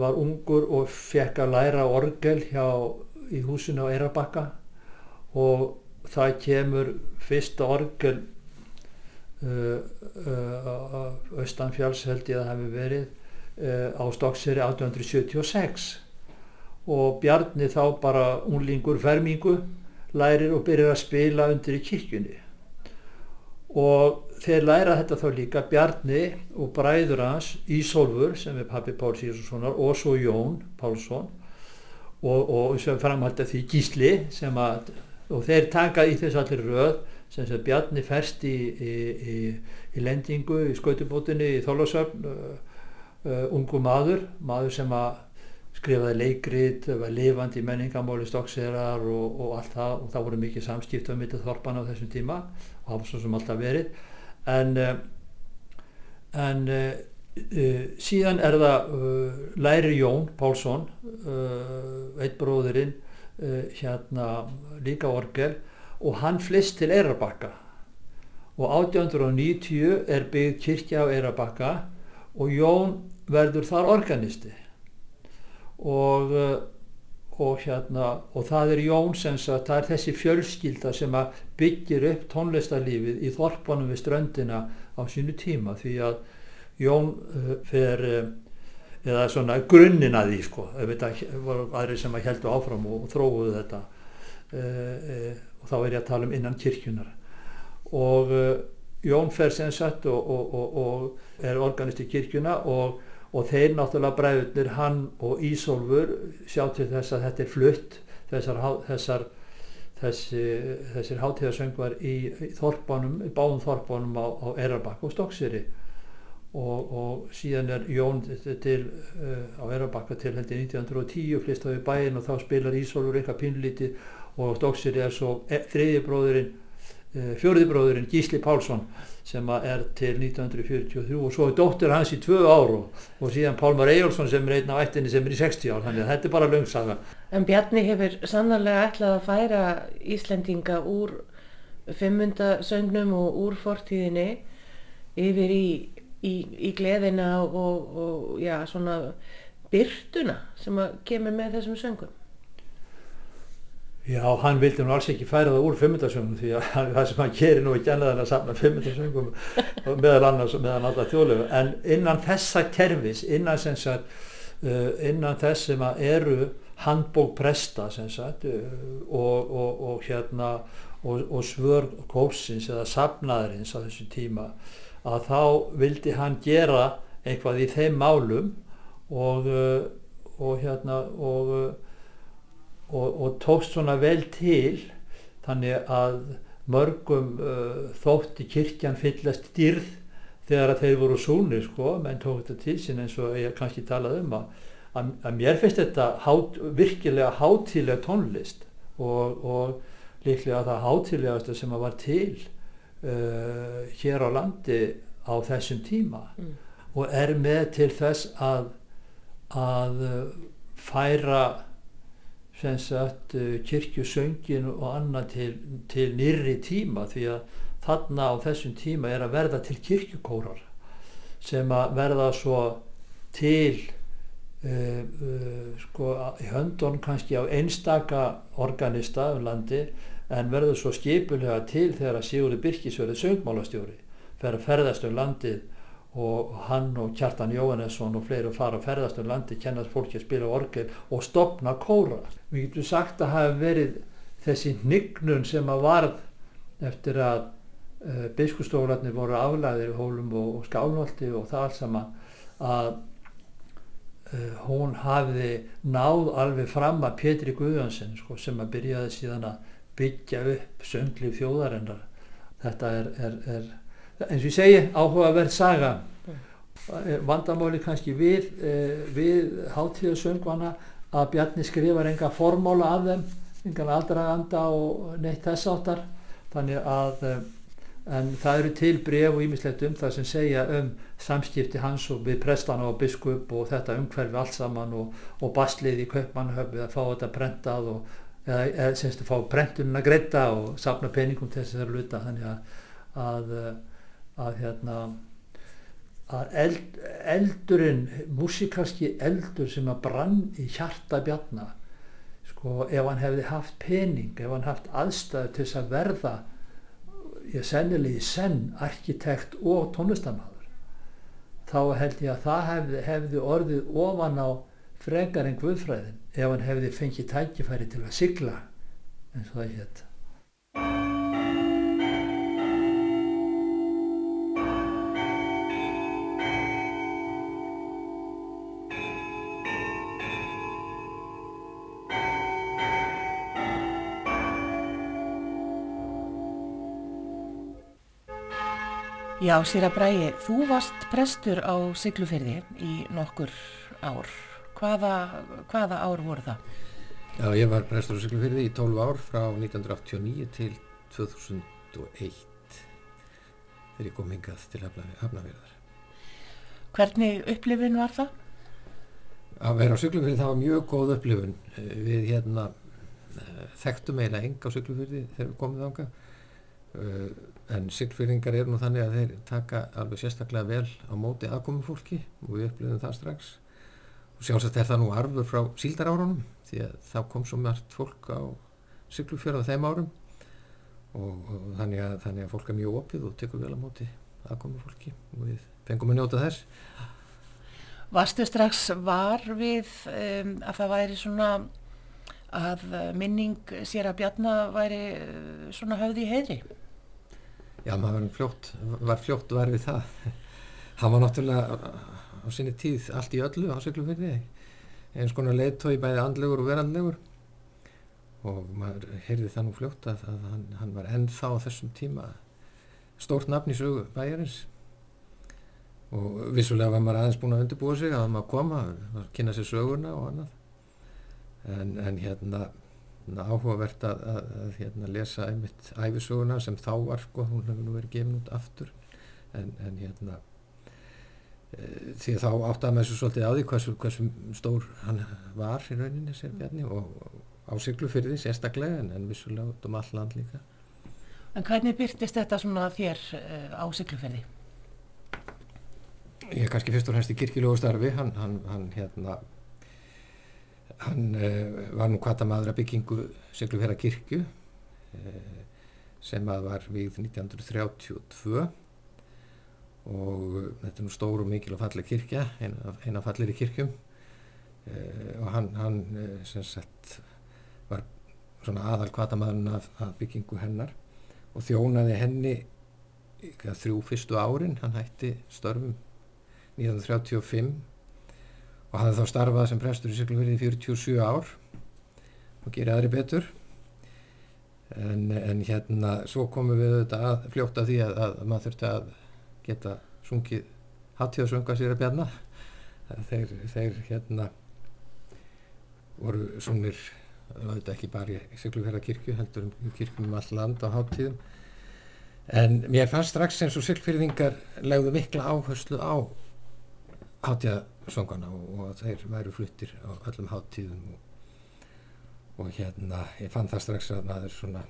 var ungur og fekk að læra orgel hjá, í húsinu á Eirabakka og það kemur fyrsta orgel uh, uh, austanfjáls held ég að það hefði verið á Stokkseri 1876 og Bjarni þá bara unlingur fermingu lærir og byrjar að spila undir í kirkjunni. Og þeir læra þetta þá líka Bjarni og bræður hans Ísólfur sem er pappi Páls Ísólfssonar og svo Jón Pálsson. Og, og sem framhaldi að því Gísli sem að og þeir taka í þess allir röð sem sem Bjarni ferst í, í, í, í lendingu í skautubótinni í Þólasöfn uh, uh, ungu maður, maður sem að skrifaði leikrit, var lifandi í menningamáli stokkserar og, og allt það. Og það voru mikið samskipt á mitt þorpan á þessum tíma og hafa svo sem alltaf verið en uh, en uh, uh, síðan er það Læri Jón Pálsson eitt bróðurinn hérna líka orgel og hann flist til Eirabakka og 1890 er byggð kirkja á Eirabakka og Jón verður þar organisti. Og, og hérna og það er Jón sem það er þessi fjölskylda sem að byggir upp tónlistarlífið í þorpunum við ströndina á sínu tíma því að Jón uh, fer uh, eða svona grunninn að því sko, það voru aðri sem að heldu áfram og, og þróuðu þetta uh, uh, og þá er ég að tala um innan kirkjunar og uh, Jón fer sem sagt og, og, og er organist í kirkjuna og og þeir náttúrulega bræðurnir hann og Ísólfur sjá til þess að þetta er flutt þessar, þessar þessi, þessir hátíðarsöngvar í, í þorpanum, báðum þorpanum á, á Erabakk og Stokkseri og, og síðan er Jón til uh, á Erabakka til heldur 1910 flist á við bæinn og þá spilar Ísólfur eitthvað pínlítið og Stokkseri er svo e, þriði bróðurinn uh, fjóriði bróðurinn Gísli Pálsson sem er til 1943 og svo er dóttir hans í tvö ár og, og síðan Pálmar Eyjálsson sem er einn af ættinni sem er í 60 ár, þannig að þetta er bara löngsaga. En Bjarni hefur sannarlega ætlað að færa Íslendinga úr fimmundasöngnum og úr fortíðinni yfir í, í, í gleðina og, og já, svona byrtuna sem kemur með þessum söngum. Já, hann vildi nú alls ekki færa það úr fimmundasöngum því að *laughs* það sem hann gerir nú ekki annað en að safna fimmundasöngum meðal annars meðan alltaf þjóðlegu. En innan þessa kerfis, innan, sagt, uh, innan þess sem eru handbók presta sagt, uh, og, og, og, hérna, og svör kópsins eða safnaðarins á þessu tíma að þá vildi hann gera eitthvað í þeim málum og uh, hérna og og, og tókst svona vel til þannig að mörgum uh, þótti kirkjan fyllast dýrð þegar að þeir voru súnir sko, menn tók þetta til sín eins og ég kannski talaði um að, að, að mér finnst þetta hát, virkilega hátílega tónlist og, og líklega það hátílegasta sem að var til uh, hér á landi á þessum tíma mm. og er með til þess að að færa sem sagt uh, kirkjusöngin og annað til, til nýri tíma því að þarna á þessum tíma er að verða til kirkjukórar sem að verða svo til uh, uh, sko í höndun kannski á einstaka organista um landi en verður svo skipulega til þegar að Sigurður Birkisverði söngmálastjóri fer að ferðast um landið og hann og Kjartan Jóhannesson og fleiri fara að ferðast um landi, kennast fólki að spila orgel og stopna kóra. Við getum sagt að hafa verið þessi hnignun sem að varð eftir að uh, biskustoflarnir voru aflæðir í hólum og, og skálholti og það alls saman að uh, hún hafiði náð alveg fram að Pétri Guðjónsson sko, sem að byrjaði síðan að byggja upp sönglið þjóðarinnar. Þetta er, er, er eins og ég segi áhugaverð saga. Mm. vandamáli kannski við, eh, við hátíðasöngvana að Bjarni skrifar enga formála af þeim engan aldraganda og neitt þess áttar þannig að eh, en það eru til bref og ímislegt um það sem segja um samskipti hans og við prestana og biskup og þetta umhverfi allt saman og, og baslið í kaupmannhöfn að fá þetta brentað og eða, eða semst að fá brentununa greita og sapna peningum til þess að það eru luta þannig að, að að hérna að eld, eldurinn músikalski eldur sem að brann í hjarta bjarna sko ef hann hefði haft pening, ef hann haft aðstæðu til þess að verða ég sennilega í senn arkitekt og tónlistamæður þá held ég að það hefði, hefði orðið ofan á frekar en guðfræðin ef hann hefði fengið tækifæri til að sigla eins og það hétt Já, Sýra Bræi, þú varst prestur á Siglufyrði í nokkur ár. Hvaða, hvaða ár voru það? Já, ég var prestur á Siglufyrði í 12 ár frá 1989 til 2001 þegar ég kom hingað til Hafnafjörðar. Hvernig upplifin var það? Að vera á Siglufyrði það var mjög góð upplifun. Eh, Við hérna eh, þekktum eiginlega eng á Siglufyrði þegar við komum þanga en Siglfyrðingar eru nú þannig að þeir taka alveg sérstaklega vel á móti aðkomum fólki og við upplifum það strax. Og sjálfsagt er það nú arfur frá síldarárunum því að þá kom svo margt fólk á Siglufjörð á þeim árum. Og, og þannig, að, þannig að fólk er mjög opið og tekur vel á móti aðkomum fólki og við fengum að njóta þess. Varstu strax var við um, að það væri svona að minning sér að Bjarna væri uh, svona höfði í heiðri? Já, maður fljótt, var fljótt var við það. Hann var náttúrulega á sinni tíð allt í öllu á Siglufyrði, eins konar leiðtói bæði andlegur og verandlegur og maður heyrði það nú fljótt að, að hann, hann var ennþá á þessum tíma stórt nafn í sögu bæjarins. Og vissulega var maður aðeins búin að undirbúa sig að maður koma, kynna sér söguna og annað. En, en hérna áhugavert að, að, að hérna, lesa einmitt æfisöguna sem þá var sko, hún hefur nú verið gefin út aftur. En, en hérna e, því þá áttaði maður svo svolítið á því hversu, hversu stór hann var í rauninni sér Bjarni og, og á Siglufyrði sérstaklega en, en vissulega út um all land líka. En hvernig byrtist þetta svona þér uh, á Siglufyrði? Ég er kannski fyrst og fremst í kirkjulegu starfi. Hann, hann, hann hérna hann uh, var nú kvata maður að byggingu Siglufjara kirkju uh, sem að var við 1932 og þetta er nú stór og mikil og falleg kirkja eina, eina fallir í kirkjum. Og hann, hann sem sagt var svona aðal kvata maðurinn af, af byggingu hennar og þjónaði henni þrjú fyrstu árin hann hætti störfum. 1935 og hafði þá starfað sem prestur í Siglufjörði í 47 ár og gerði aðri betur. En, en hérna svo komum við auðvitað að fljóta því að, að maður þurfti að geta sungið hattíðasönga sér að bjarna. Þeir, þeir hérna voru sungnir auðvitað ekki bara í Siglufjörða kirkju heldur um kirkjum um all land á háttíðum en mér fannst strax eins og Siglfjörðingar legðu mikla áherslu á háttíðasöngana og, að þeir væru fluttir á öllum háttíðum og, og hérna ég fann það strax að maður svona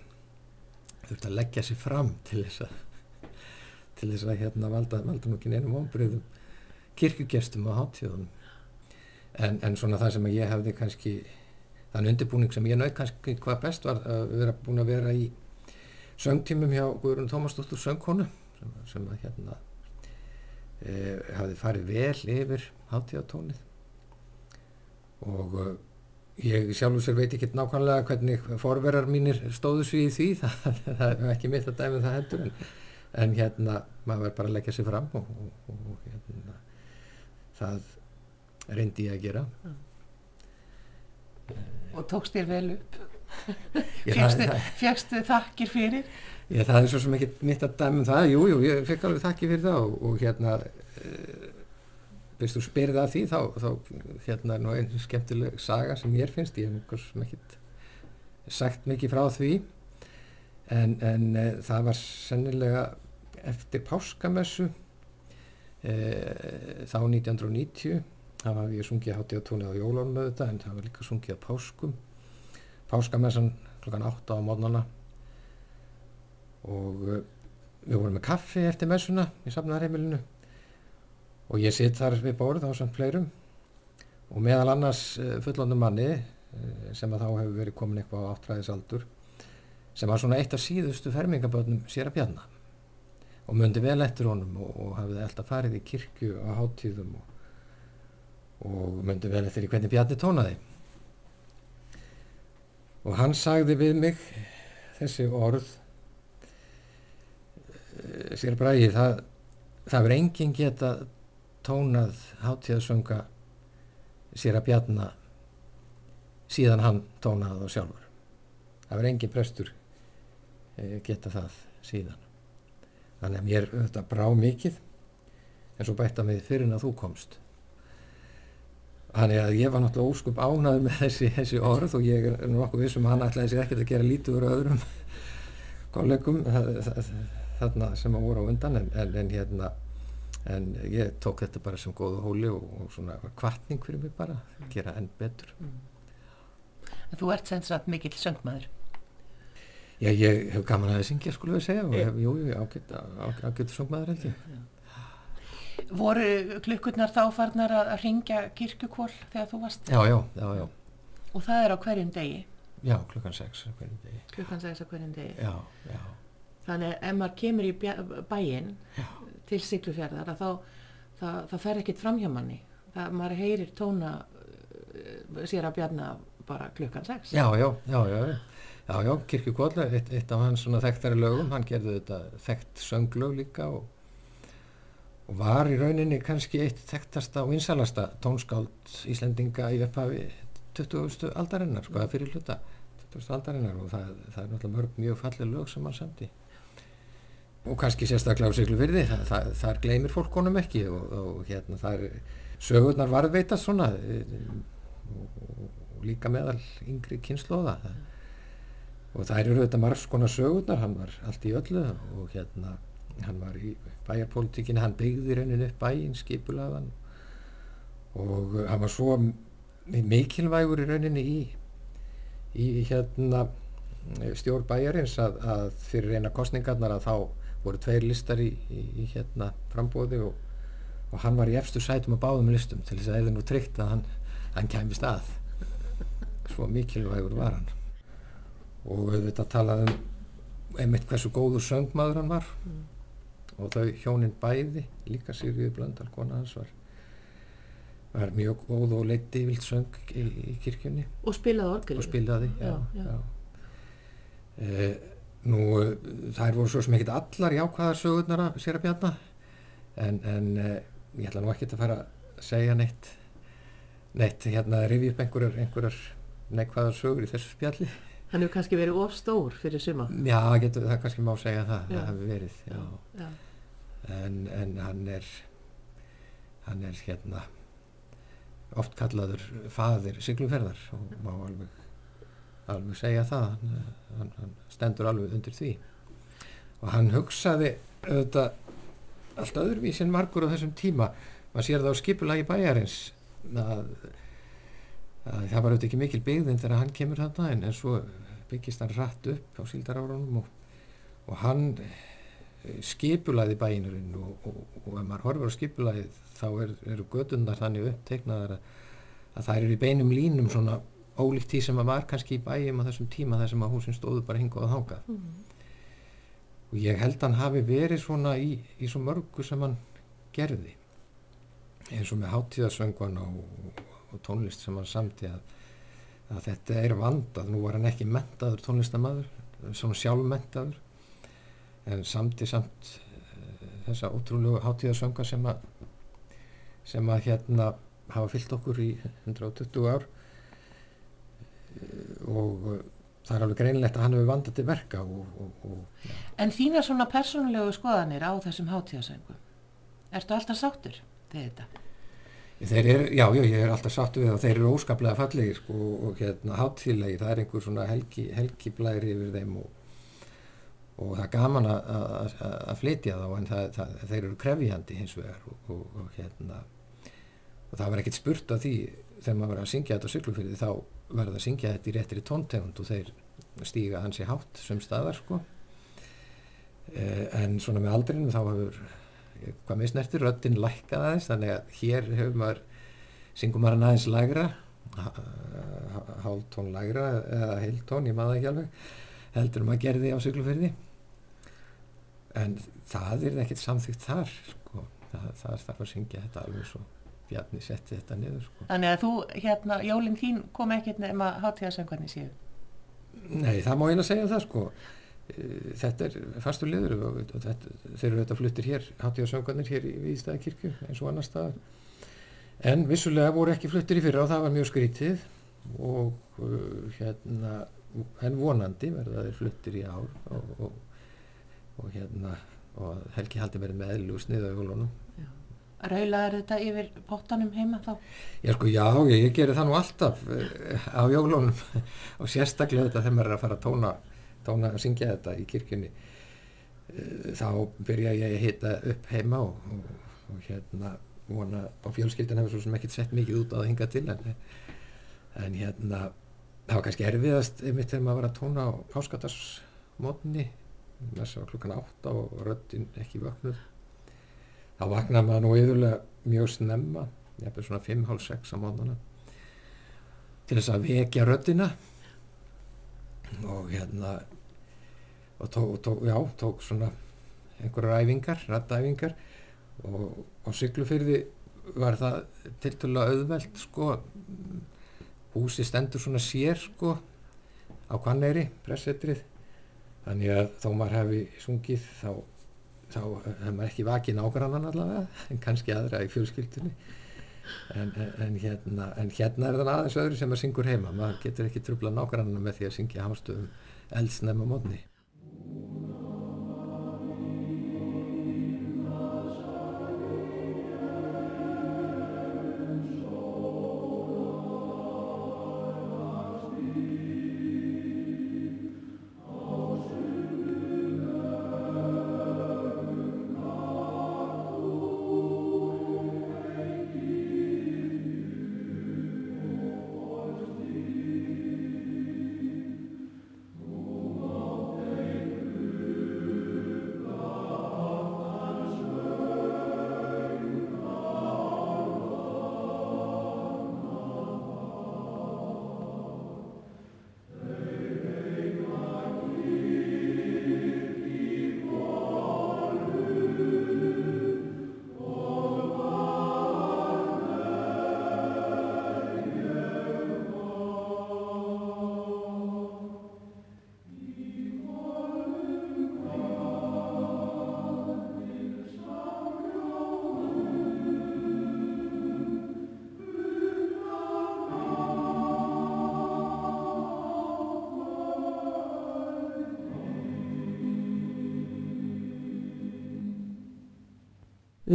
þurfti að leggja sér fram til þess að til þess að hérna valda, valda ekki neinum ombriðum kirkugestum á háttíðunum en, en svona það sem ég hefði kannski þann undirbúning sem ég naut kannski hvað best var að vera búin að vera í söngtímum hjá Guðrún Tómasdóttur söngkonu sem, sem að hérna e, hafði farið vel yfir hátíðatónið og e, ég sjálfur sér veit ekki nákvæmlega hvernig forverar mínir stóðu svo í því. *laughs* Það, það er ekki mitt að dæmi það heldur en, en hérna maður verður bara að leggja sér fram og, og, og hérna það reyndi ég að gera. Og tókst þér vel upp? Fjækstu þakkir fyrir? Já, það er svo sem ekki mitt að dæmi um það, jú, jú, ég fekk alveg þakki fyrir það og, og hérna, uh, fyrst þú spyrir að því, þá, þá hérna er nú einn skemmtileg saga sem mér finnst, ég hef einhvers sem ekkit sagt mikið frá því, en, en uh, það var sennilega eftir páskamessu, uh, þá 1990, þá hafði ég sungið hátíð á tónið á jólunum með þetta, en það var líka sungið á páskum, páskamessan klokkan 8 á mótnana, og uh, við vorum með kaffi eftir messuna í safnaðarheimilinu og ég sitt þar við borð á samt fleirum. Og meðal annars uh, fullonum manni eh, sem að þá hefur verið komin eitthvað á áttræðisaldur sem var svona eitt af síðustu fermingabötnum sér að bjanna og myndi vel eftir honum og, og hafði alltaf farið í kirkju á háttíðum og, og myndi vel eftir í hvernig bjarni tónaði. Og hann sagði við mig þessi orð eh, sér bræði það það verður enginn geta tónað hátíðasönga sér að bjarna síðan hann tónaði þá sjálfur. Það verður enginn prestur eh, geta það síðan. Þannig að mér þetta brá mikið en svo bætta mig fyrir en að þú komst. Þannig að ég var náttúrulega óskup ánaður með þessi, þessi orð og ég er nokkuð vissum að hann ætlaði sér ekkert að gera lítið úr öðrum *laughs* kollegum. Það- það- þarna sem að voru á undan en, en, en hérna en ég tók þetta bara sem góðu hóli og, og svona kvartning fyrir mig bara að gera enn betur En þú ert sem sagt mikill söngmaður. Já, ég hef gaman að syngja skulum við segja og Já. hef, jú, jú, ágætt, ágætt, sungmaður held ég Voru klukkurnar þá farnar að ringja kirkjukól þegar þú varst? Já, já, já, já, Og það er á hverjum degi, já, klukkan sex hverjum degi. klukkan sex á hverjum degi. Já, já, Þannig að ef maður kemur í bæinn til Siglufjörðar þá það, það fer ekkit fram hjá manni. Það, maður heyrir tóna uh, sér að bjarna bara klukkan sex. já, já, já, já, já, já, Kirkjukóll, eitt, eitt af hans svona þekktari lögum, hann gerði þetta þekkt sönglög líka og, og var í rauninni kannski eitt þekktasta og vinsalasta tónskáld Íslendinga í upphafi 20. aldarinnar, sko, að fyrir hluta 20. aldarinnar og það, það er náttúrulega mörg mjög fallið lög sem hann samti og kannski sérstaklega á Siglufyrði það, það, þar gleymir fólk honum ekki og, og hérna þar sögurnar varðveita svona eh, og, og, og líka meðal yngri kynnslóða og það eru auðvitað margs konar sögurnar hann var allt í öllu og hérna hann var í bæjarpolítikinu hann byggði raunin upp bæinn skipulaðan og hann var svo mikilvægur í rauninni í, í hérna stjórn bæjarins að, að fyrir eina kostningarnar að þá voru tveir listar í, í, í hérna frambóði og, og hann var í efstu sætum á báðum listum til þess að eða nú tryggt að hann, hann kæmist að svo mikilvægur var hann og auðvitað talaði um einmitt hversu góður söngmaður hann var og þau hjónin bæði líka Sigriður Blöndal, kona hans var var mjög góð og leitt yfilt söng í, í kirkjunni Og spilaði orgel. og spilaði já, Já, já. já. E, nú eh, þær voru svo sem ekkert allar jákvæðar sögurnar að sér að bjarna en, en e, ég ætla nú ekki að fara að segja neitt neitt hérna að rifja upp einhverjar, einhverjar neikvæðar sögur í þessu spjalli Hann hefur kannski verið of stór fyrir suma. já, getur, það kannski má segja það Já. það hefur verið já. Já. En, en hann er hann er hérna oft kallaður faðir sigluferðar og má alveg alveg segja það hann, hann, hann stendur alveg undir því. Og hann hugsaði auðvitað allt öðruvísi en margur á þessum tíma. Maður sér það á skipulagi bæjarins að, að það var auðvitað ekki mikil byggðin þegar hann kemur þarna en, en svo byggist hann rætt upp á síldarárunum og, og hann skipulaði bæinurinn og, og, og ef maður horfir á skipulagið þá er, eru gödundar þannig uppteiknaðar að, að það eru í beinum línum svona ólíkt því sem að var kannski í bæjum á þessum tíma þar sem að húsin stóðu bara hingað og þangað. Og ég held hann hafi verið svona í, í svo mörgu sem hann gerði. Eins og með hátíðarsöngvan og, og tónlist sem hann samti að, að þetta er vandað. Nú var hann ekki mentaður tónlistamæður svona sjálfmentaður en samti samt uh, þessa ótrúlegu hátíðarsönga sem að sem að hérna hafa fyllt okkur í 120 ár og uh, það er alveg greinilegt að hann hefur vandað til verka og, og, og En þína svona persónulegu skoðanir á þessum hátíðasöngum, ertu alltaf sáttur við þetta? Eru, já, já, ég er alltaf sáttu við það, þeir eru óskaplega fallegir sko, og hérna hátíðlegi, það er einhver svona helgi, helgiblæri yfir þeim og, og það er gaman að, flytja þá en það, það, þeir eru krefjandi hins vegar og, og, og hérna. Og það var ekkert spurt af því þegar maður var að syngja þetta á syklufyrði þá verður að syngja þetta í réttri tóntegund og þeir stíga hans í hátt sem staðar sko. Eh, en svona með aldrinum þá hefur hvað með snerti röddinn lækkað aðeins þannig að hér hefur maður syngum maður aðeins lægra hálftón lægra eða heiltón, ég maður ekki alveg heldur að gerði á syklufyrði en það er ekkert samþygt þar sko. það, það er starf að syngja þetta alveg svo Bjarni setti þetta niður sko. Þannig að þú, hérna, jólinn þín kom ekkert nema hátíðasöngvarnir síðu. Nei, það má eina segja það sko Eh, þetta er fastur liður og, og þetta, þeir eru þetta fluttir hér hátíðasöngarnir hér í Víðstæðakirkju eins og annar staðar en vissulega voru ekki fluttir í fyrra og það var mjög skrítið og uh, hérna en vonandi verða þeir fluttir í ár og, og, og hérna og Helgi haldi verið með eðlu sniða í jólunum Raulaður þetta yfir pottanum heima þá? Já sko já, ég, ég gerir það nú alltaf uh, á jólunum *laughs* og sérstaklega þetta þegar maður er að fara að tóna tóna að syngja þetta í kirkjunni eh, þá byrja ég að hita upp heima og, og, og hérna vona á fjölskyldin hefur svo sem ekkert sett mikið út á það hinga til en, en hérna það var kannski erfiðast einmitt þegar maður var að tóna á páskatarsmotni þess að klukkan 8 og röttin ekki vaknuð þá vaknaði maður nú yfirlega mjög snemma ég hef svona 5-6 á mótnana til þess að vekja röttina og hérna og tók, tók, já, tók svona einhverjar æfingar, rattæfingar og, og syklufyrði var það tilturlega auðvelt sko. Húsi stendur svona sér sko á Kvanneyri, pressetrið þannig að þó maður hefði sungið þá, þá hefði maður ekki vakið nágrannan allavega en kannski aðra í fjölskyldunni. En, en, hérna, en hérna er það aðeins öðru sem maður syngur heima. Maður getur ekki trubla nágrannan með því að syngja hástöðum eldsnefn á mótni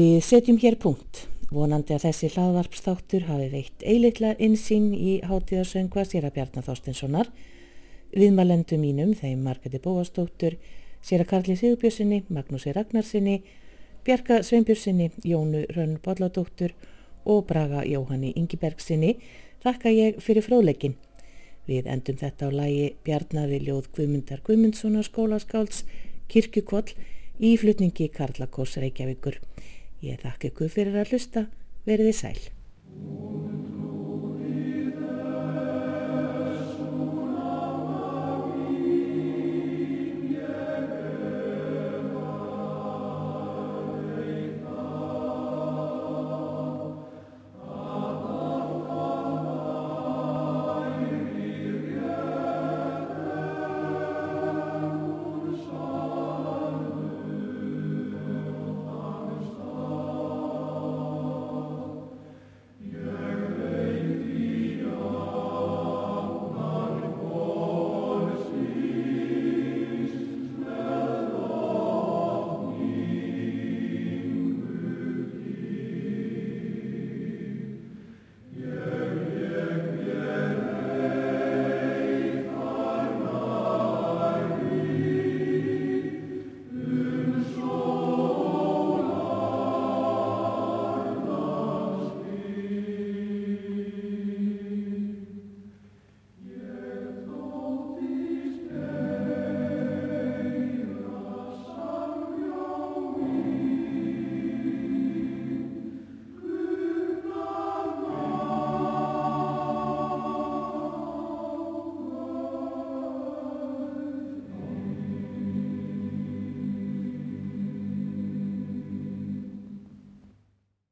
Við setjum hér punkt, vonandi að þessi hlaðvarpstáttur hafi veitt eilikla insýn í hátíðarsöngva sér að Bjarnar Þorstinssonar, viðmælendum mínum þeim Margeti Bóastóttur, sér að Karli Sigurbjörnsinni, Magnúsi Ragnarsinni, Bjarka Sveinbjörnsinni, Jónu Rönn Bolladóttur og Braga Jóhanni Ingibergsinni þakka ég fyrir fróðleikin. Við endum þetta á lægi Bjarnaði Ljóð Guðmundar Guðmundssonar skólaskálds Kirkjukvoll í flutningi Karla Kors Reykjavíkur. Ég þakka ykkur fyrir að hlusta, verið þið sæl.